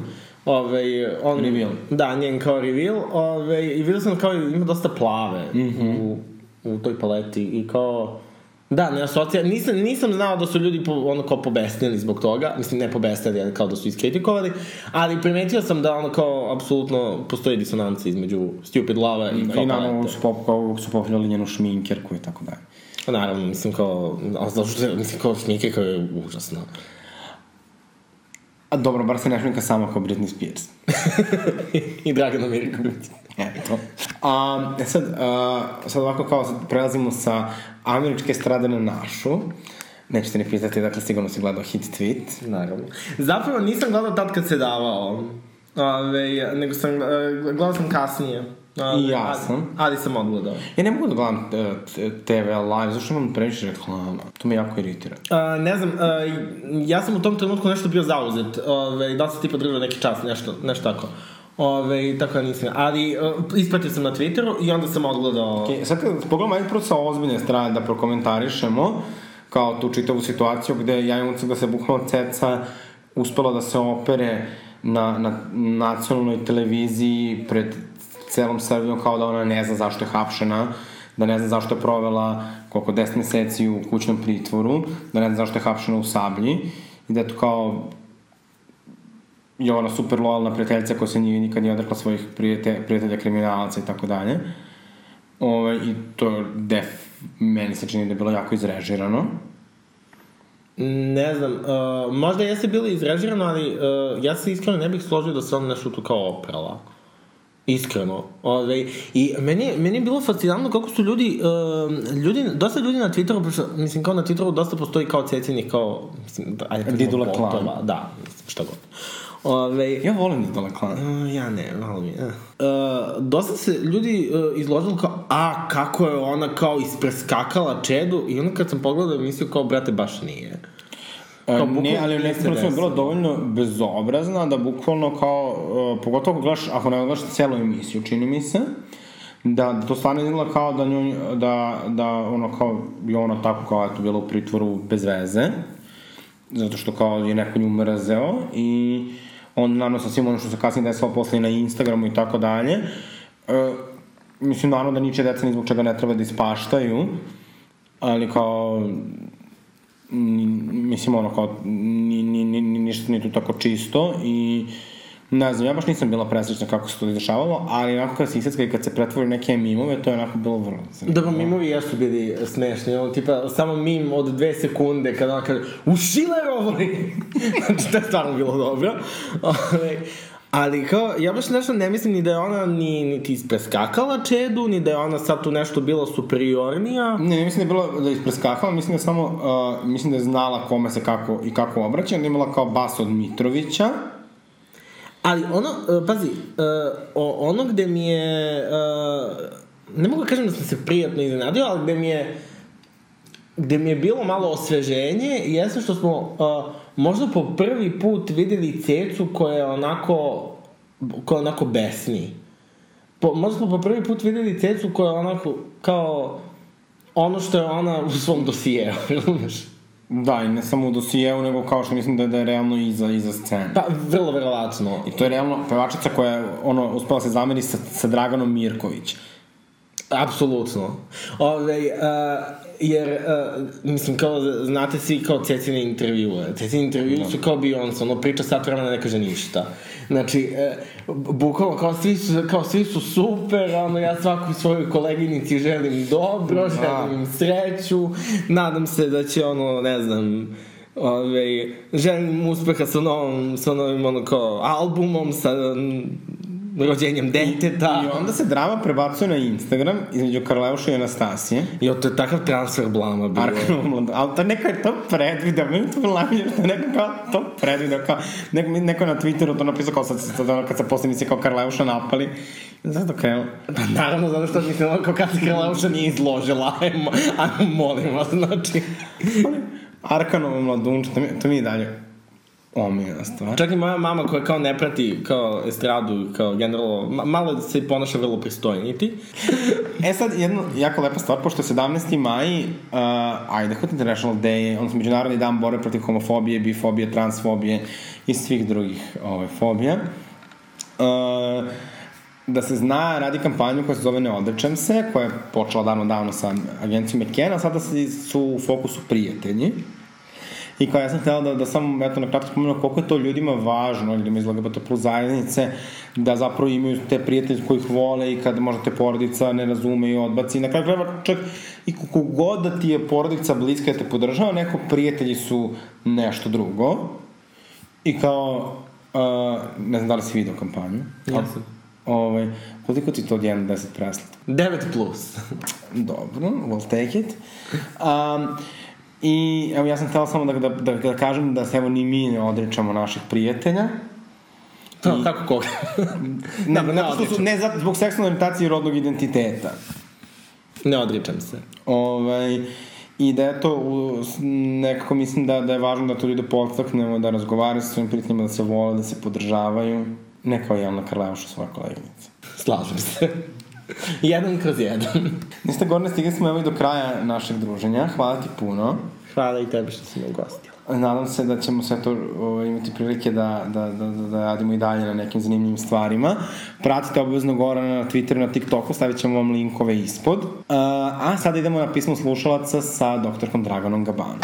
ovaj, on, Reveal. Da, njen kao reveal, ovaj, i video sam kao ima dosta plave u, u toj paleti i kao, da, ne asocija, nisam, nisam znao da su ljudi po, ono kao pobesnili zbog toga, mislim ne pobesnili, ali kao da su iskritikovali, ali primetio sam da ono kao, apsolutno postoji disonanca između Stupid Lava i kao I naravno su, pop, kao, su popljali njenu šminkerku i tako dalje. Pa naravno, mislim kao, zato što, mislim kao šminke kao je užasno. A dobro, bar se ne šminka samo kao Britney Spears. I Dragana Mirković. Eto. A, e sad, a, sad ovako kao sad prelazimo sa američke strade na našu. Nećete ni pitati, dakle sigurno si gledao hit tweet. Naravno. Zapravo nisam gledao tad kad se davao. Ove, nego sam, e, gledao sam kasnije. I ja sam. Ali sam odgledao. Ja ne mogu da gledam e, TV live, zašto imam previše reklama? To me jako iritira. A, ne znam, a, ja sam u tom trenutku nešto bio zauzet. Ove, da li sam tipa držao neki čas, nešto, nešto tako. Ove, tako da nisam. Ali uh, ispratio sam na Twitteru i onda sam odgledao... Okay, sad kad pogledamo ajde prvo sa ozbiljne strane da prokomentarišemo kao tu čitavu situaciju gde ja imam utisak da se bukvalno ceca uspela da se opere na, na nacionalnoj televiziji pred celom Srbijom kao da ona ne zna zašto je hapšena, da ne zna zašto je provela koliko 10 meseci u kućnom pritvoru, da ne zna zašto je hapšena u Sablji i da je to kao je ona super lojalna prijateljica koja se nije nikad nije odrekla svojih prijete, prijatelja kriminalaca i tako dalje. Ove, I to def, meni se čini da je bilo jako izrežirano. Ne znam, uh, možda jeste bilo izrežirano, ali uh, ja se iskreno ne bih složio da se on nešto tu kao oprala. Iskreno. Ove, I meni, meni je bilo fascinantno kako su ljudi, uh, ljudi, dosta ljudi na Twitteru, pošto, mislim kao na Twitteru dosta postoji kao cecinih, kao, mislim, ajde, kažemo, Didula klan. Da, mislim, šta god. Ove, Ja volim Idole Klan. Uh, ja ne, malo mi je. Uh, dosta se ljudi uh, izložili kao, a, kako je ona kao ispreskakala Čedu i onda kad sam pogledao mislio kao, brate, baš nije. E, Kao, ne, ali u se trenutku je desilo. dovoljno bezobrazna da bukvalno kao, uh, pogotovo ako gledaš, ako ne gledaš celu emisiju, čini mi se, da, da to stvarno izgleda kao da nju, da, da ono kao, je ona tako kao, eto, bila u pritvoru bez veze, zato što kao je neko nju mrzeo i on naravno sa svim ono što se kasnije desilo posle na Instagramu i tako dalje. E, mislim, naravno da niče deca ni zbog čega ne treba da ispaštaju, ali kao mislim ono kao ni, ni, ni, ni, ništa nije tu tako čisto i ne znam, ja baš nisam bila presrećna kako se to izdešavalo, ali onako kad se isjecka i kad se pretvori neke mimove, to je onako bilo vrlo zanimljivo. Dobro, mimovi jesu bili smešni, ono, tipa, samo mim od dve sekunde kada ona kaže, u Šilerovoj! znači, to je stvarno bilo dobro. Ove, ali kao, ja baš nešto ne mislim ni da je ona ni, niti ispreskakala Čedu, ni da je ona sad tu nešto bila superiornija. Ne, ne mislim da je bilo da je ispreskakala, mislim da je samo, uh, mislim da je znala kome se kako i kako obraća, da je imala kao bas od Mitrovića, Ali ono, uh, pazi, o, ono gde mi je, uh, ne mogu da kažem da sam se prijatno iznenadio, ali gde mi je, gde mi je bilo malo osveženje, jeste što smo uh, možda po prvi put videli cecu koja je onako, koja je onako besni. Po, možda smo po prvi put videli cecu koja je onako, kao, ono što je ona u svom dosijeu, razumeš? Da, i ne samo u dosijeu, nego kao što mislim da, je- da je realno iza, iza scene. Pa, vrlo verovatno. I to je realno pevačica koja je ono, uspela se zameri sa, sa Draganom Mirković. Apsolutno. Ove, uh, jer, uh, mislim, kao, znate svi kao Cecine intervjue. Cecine intervjue su kao Beyoncé, ono priča sat vremena ne kaže ništa. Znači, uh, bukvalno kao svi, su, kao svi su super, ono, ja svakoj svojoj koleginici želim dobro, želim im sreću, nadam se da će, ono, ne znam, Ove, želim uspeha sa novom, sa novim, ono, kao, albumom, sa rođenjem deteta. I onda se drama prebacuje na Instagram između Karleuša i Anastasije. Jo, to je takav transfer blama bilo. Arkanovom mladu. Ali to neko je to predvideo. Meni je to što je neko kao to predvideo. Kao, neko, neko je na Twitteru to napisao kao sad, sad, sad kad se posle misli kao Karleuša napali. Zato krenuo. Pa naravno, zato što mislim, ono, kao kad se Kraleuša nije izložila, ajmo, ajmo, molim vas, znači. Arkanovo mladunče, to mi, to mi je i dalje omiljena stvar. Čak i moja mama koja kao ne prati kao estradu, kao generalno, ma, malo se ponaša vrlo pristojniti. E sad, jedna jako lepa stvar, pošto je 17. maj, uh, ajde, Hot International Day, odnosno Međunarodni dan borbe protiv homofobije, bifobije, transfobije i svih drugih ovaj, fobija. Uh, da se zna, radi kampanju koja se zove Ne odrečem se, koja je počela davno davno sa agencijom McKenna, sada su u fokusu prijatelji. I kao ja sam htela da, da samo eto, na kratko spomenu koliko je to ljudima važno, ljudima iz LGBT plus zajednice, da zapravo imaju te prijatelje koji ih vole i kad možda te porodica ne razume i odbaci. Na kraju krajeva čak i kako god da ti je porodica bliska da te podržava, neko prijatelji su nešto drugo. I kao, uh, ne znam da li si video kampanju. Jesam. Ovaj, koliko ti to od 1 do 10 preslata? 9 plus. Dobro, we'll take it. Um, I evo ja sam htela samo da, da, da, da kažem da se evo ni mi ne odričamo naših prijatelja. To, kako koga? Ne, ne ne, ne, su, ne zato zbog seksualne orijentacije i rodnog identiteta. ne odričem se. Ovaj, I da eto, u, nekako mislim da, da je važno da to ljude podstaknemo, da razgovaraju sa svojim prijateljima, da se vole, da se podržavaju. Ne kao Jelena Karleuša, svoja koleginica. Slažem se. jedan kroz jedan. Niste gorne, stigli smo evo i do kraja našeg druženja. Hvala ti puno. Hvala i tebi što si me ugostila. Nadam se da ćemo sve to ovaj, imati prilike da, da, da, da, da radimo i dalje na nekim zanimljivim stvarima. Pratite obavezno Gorana na Twitteru, na TikToku, stavit ćemo vam linkove ispod. Uh, a sada idemo na pismo slušalaca sa doktorkom Draganom Gabanom.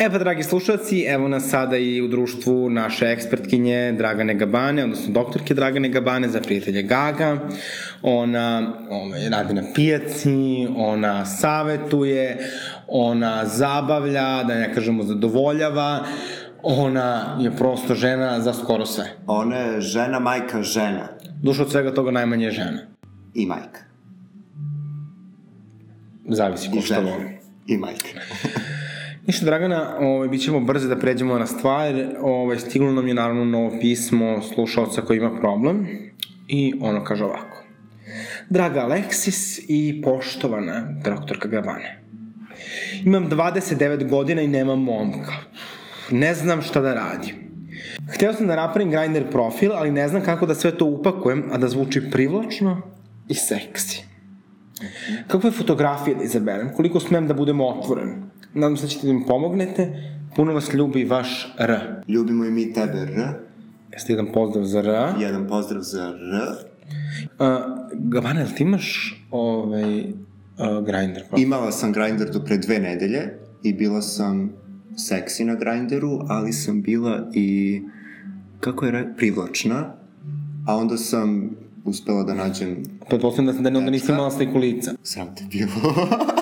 E pa, dragi slušalci, evo nas sada i u društvu naše ekspertkinje Dragane Gabane, odnosno doktorke Dragane Gabane za prijatelje Gaga. Ona ovaj, radi na pijaci, ona savetuje, ona zabavlja, da ne kažemo zadovoljava, ona je prosto žena za skoro sve. Ona je žena, majka, žena. Duša od svega toga najmanje je žena. I majka. Zavisi ko žena. voli. I majka. Ništa, Dragana, ovaj, bit ćemo brzo da pređemo na stvar. Ovaj, stiglo nam je naravno novo pismo slušalca koji ima problem i ono kaže ovako. Draga Aleksis i poštovana doktorka Gabane. Imam 29 godina i nemam momka. Ne znam šta da radim. Hteo sam da napravim Grindr profil, ali ne znam kako da sve to upakujem, a da zvuči privlačno i seksi. Kakve fotografije da izaberem? Koliko smem da budem otvoren? Nadam se da ćete da mi pomognete. Puno vas ljubi vaš R. Ljubimo i mi tebe, R. Jeste jedan pozdrav za R. Jedan pozdrav za R. Uh, Gabana, jel ti imaš ovaj, uh, Grindr profil? Imala sam Grindr do pre dve nedelje i bila sam seksi na Grindru, ali sam bila i, kako je re, privlačna. A onda sam uspela da nađem, Pretpostavljam da, da ne, onda nisi imala sliku lica. sram te bilo.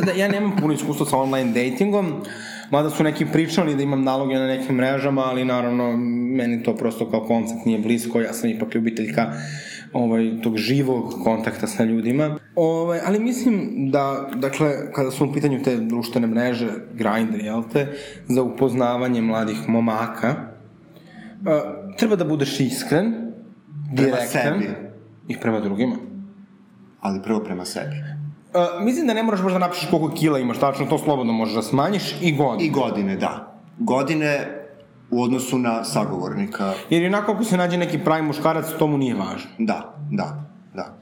Sada, ja nemam puno iskustva sa online datingom, mada su neki pričali da imam naloge na nekim mrežama, ali naravno, meni to prosto kao koncept nije blisko, ja sam ipak ljubiteljka ovaj, tog živog kontakta sa ljudima. Ovaj, ali mislim da, dakle, kada su u pitanju te društvene mreže, Grindr, jel te, za upoznavanje mladih momaka, uh, treba da budeš iskren, direktan sebi. i prema drugima. ali prvo prema sebi. Uh, mislim da ne moraš baš da napišeš koliko kila imaš, tačno to slobodno možeš da smanjiš i godine. I godine, da. Godine u odnosu na sagovornika, Jer onako ako se nađe neki pravi muškarac, to mu nije važno. da, da, da.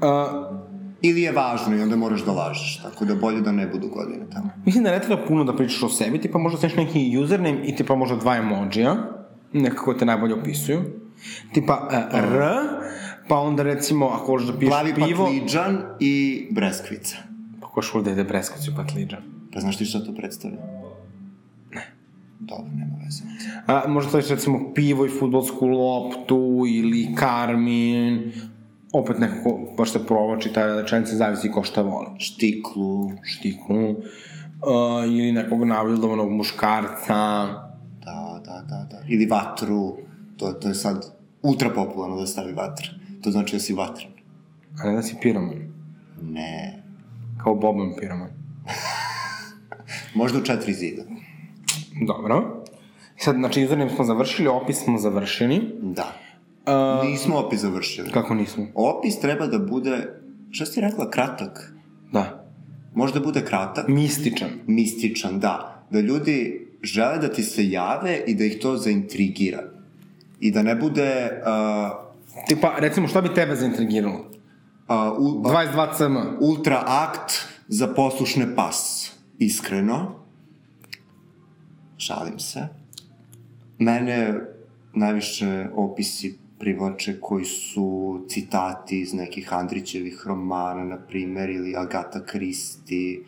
Uh, Ili je važno i onda moraš da lažeš, tako da bolje da ne budu godine tamo. mislim da ne treba puno da pričaš o sebi, tipa možda sneš neki username i tipa možda dva emojija, nekako te najbolje opisuju. Tipa uh, R, pa onda recimo ako hoćeš da piješ Plavi pivo... patliđan i breskvica. Pa ko šul da ide breskacu patliđan. Pa znaš ti šta to predstavlja? Ne. Dobro, nema veze. A, možda staviš recimo pivo i futbolsku loptu ili karmin, opet nekako baš se provlači ta rečenica, zavisi ko šta voli. Štiklu, Štiknu, uh, ili nekog navildovanog muškarca, da, da, da, da. Ili vatru, to, to je sad ultra popularno da stavi vatra. To znači da si vatran. a ne da si piroman, Ne. kao Boban piroman. Možda u četiri zida. Dobro. Sad, znači, username smo završili, opis smo završili. Da. Uh, Nismo opis završili. kako nismo? Opis treba da bude, šta si rekla, kratak? Da. Možda bude kratak, Mističan. mističan, da. Da ljudi žele da ti se jave i da ih to zaintrigira. I da ne bude uh, Tipa, recimo, šta bi tebe zaintrigiralo? uh, u, uh, 22 cm. ultra akt za poslušne pas. Iskreno. Šalim se. Mene najviše opisi privlače koji su citati iz nekih Andrićevih romana, na primer, ili Agata Christie,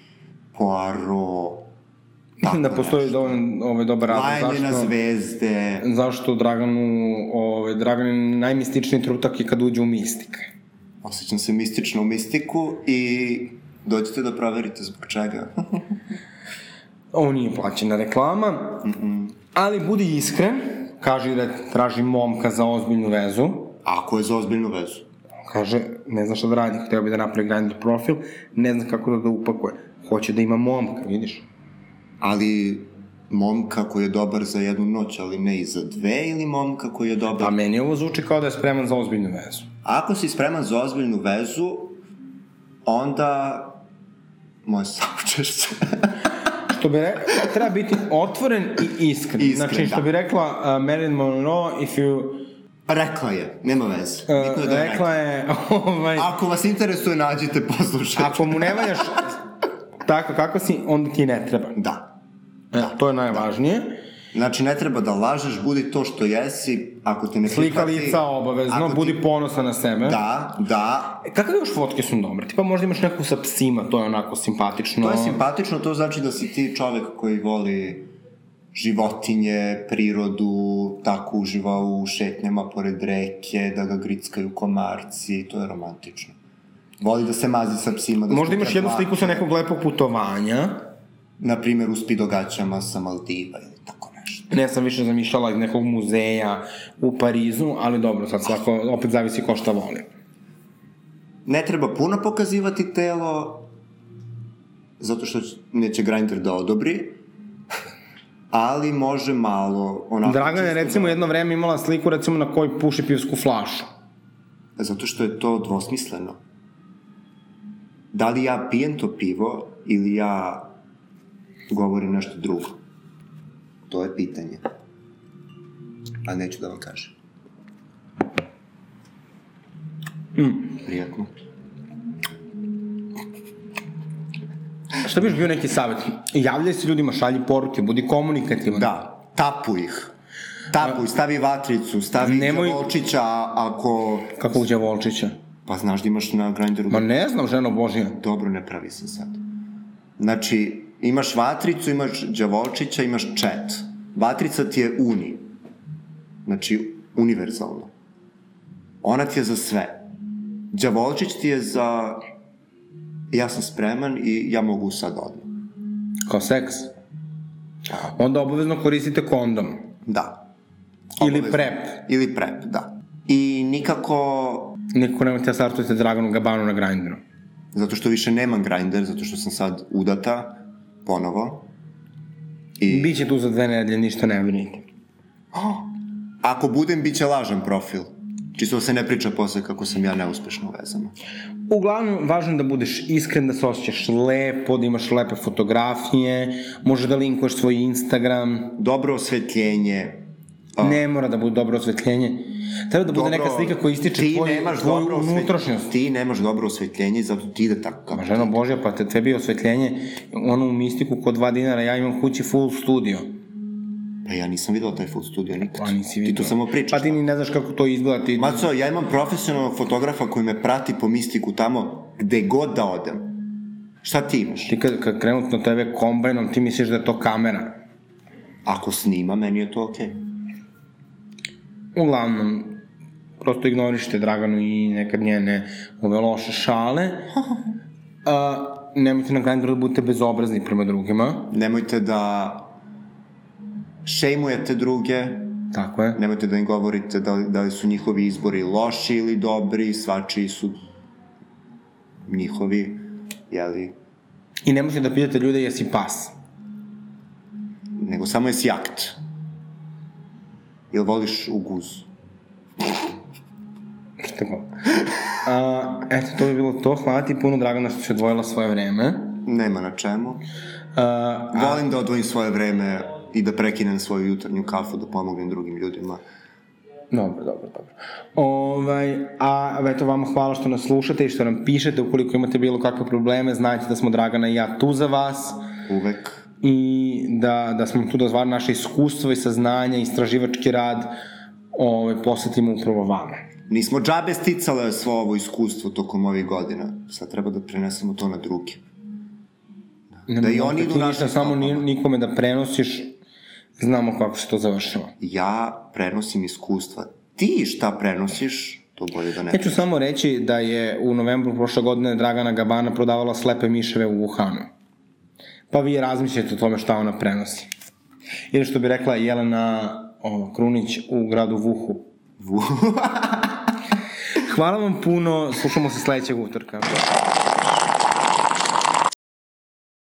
Poirot, Mislim da tako postoji nešto. dovoljno ovaj, dobar razlog zašto, zvezde. zašto Draganu, ovaj, Draganin najmističniji trutak je kad uđe u mistike. Osjećam se mistično u mistiku i dođite da proverite zbog čega. Ovo nije plaćena reklama, mm -mm. ali budi iskren, kaži da traži momka za ozbiljnu vezu, Ako je za ozbiljnu vezu. kaže, ne zna šta da radi, hteo bi da napravi Grindr profil, ne zna kako da ga upakuje. Hoće da ima momka, vidiš? Ali momka koji je dobar za jednu noć, ali ne i za dve, ili momka koji je dobar... A meni ovo zvuči kao da je spreman za ozbiljnu vezu. Ako si spreman za ozbiljnu vezu, onda moje saučešće. Što bi rekla, treba biti otvoren i iskren. Iskren, znači, što da. bi rekla uh, Marilyn Monroe, if you... rekla je, nema veze. Uh, Bitno je da je rekla je, ovaj, Ako vas interesuje, nađite, poslušajte. ako mu ne valjaš tako kako si, onda ti ne treba. Da. E, to je najvažnije. Znači, ne treba da lažeš, budi to što jesi, ako te ne Slika prihvati... lica obavezno, ti- budi ponosan na sebe. Da, da, Kakve još fotke su dobre? Tipa možda imaš neku sa psima, to je onako simpatično. To je simpatično, to znači da si ti čovek koji voli životinje, prirodu, tako uživa u šetnjama pored reke, da ga grickaju komarci, to je romantično. Voli da se mazi sa psima. Da Možda imaš jednu sliku sa nekog lepog putovanja. Na primjer, u spidogaćama sa Maldiva ili tako nešto. Ne sam više zamišljala iz nekog muzeja u Parizu, ali dobro, sad svako, opet zavisi ko šta voli. Ne treba puno pokazivati telo, zato što će- neće Grindr da odobri, ali može malo, onako... Dragana je recimo da- jedno vreme imala sliku recimo na kojoj puši pivsku flašu. Zato što je to dvosmisleno. Da li ja pijem to pivo ili ja govorim nešto drugo? To je pitanje. A neću da vam kažem. Mm. Prijatno. Šta bi još bio neki savjet? Javljaj se ljudima, šalji poruke, budi komunikativan. Da, tapuj ih. Tapuj, stavi vatricu, stavi Nemoj- Nemoj... Volčića ako... Kako uđe Volčića? Pa znaš da imaš na Grindru... Ma ne znam, ženo Božija. Dobro, ne pravi se sad. Znači, imaš vatricu, imaš đavolčića, imaš chat. Vatrica ti je uni. Znači, univerzalno. Ona ti je za sve. Đavolčić ti je za... Ja sam spreman i ja mogu sad odmah. Kao seks. Onda obavezno koristite kondom. Da. Ili Obavezno. prep. Ili prep, da. I nikako... Nikako nemojte da startujete Draganu Gabanu na Grindru. Zato što više nemam grinder, zato što sam sad udata, ponovo. I... Biće tu za dve nedelje, ništa ne brinite. Ako budem, bit će lažan profil. Čisto se ne priča posle kako sam ja neuspešna u vezama. Uglavnom, važno je da budeš iskren, da se osjećaš lepo, da imaš lepe fotografije, može da linkuješ svoj Instagram, Dobro osvetljenje. Ne mora da bude dobro osvetljenje. Treba da bude Dobro, neka slika koja ističe ti tvoj, nemaš tvoju dobro unutrašnjost. Ti nemaš dobro osvetljenje i zato ti ide tako kako Ma ženo Božja, pa te tebi je osvetljenje, ono u mistiku kod dva dinara, ja imam kući full studio. Pa ja nisam videla taj full studio nikad. Pa nisi Ti vidio. to samo pričaš. Pa ti ni ne znaš kako to izgleda, ti... Maco, ja imam profesionalnog fotografa koji me prati po mistiku tamo gde god da odem. Šta ti imaš? Ti kad, kad krenu na tebe kombajnom, ti misliš da je to kamera. Ako snima, meni je to okej. Uglavnom, prosto ignorište Draganu i nekad njene ove loše šale. A, nemojte na Grindru da budete bezobrazni prema drugima. Nemojte da šejmujete druge, Tako je. nemojte da im govorite da, li- da li su njihovi izbori loši ili dobri, svačiji su njihovi, jeli, I nemojte da pitate ljude jesi pas. nego samo je sjakt. Jel voliš u guzu? Šta god. A, eto, to bi bilo to. Hvala ti puno, Dragana, što si odvojila svoje vreme. Nema na čemu. A, Volim da odvojim svoje vreme i da prekinem svoju jutarnju kafu, da pomognem drugim ljudima. Dobro, dobro, dobro. Ovaj, a eto vama hvala što nas slušate i što nam pišete. Ukoliko imate bilo kakve probleme, znajte da smo Dragana i ja tu za vas Uvek. I da, da smo tu da zvar naše iskustvo i saznanja, istraživački rad ovaj, posvetimo upravo vama. Nismo džabe sticale svo ovo iskustvo tokom ovih godina. Sad treba da prenesemo to na druge. Ne, Da i oni idu našim samo nikome da prenosiš, znamo kako se to završava. Ja prenosim iskustva. Ti šta prenosiš, to bolje da ne Ja ću samo reći da je u novembru prošle godine Dragana Gabana prodavala slepe miševe u Wuhanu. Pa vi razmišljate o tome šta ona prenosi. Ili što bi rekla Jelena o, Krunić u gradu Vuhu. Hvala vam puno, slušamo se sledećeg utorka.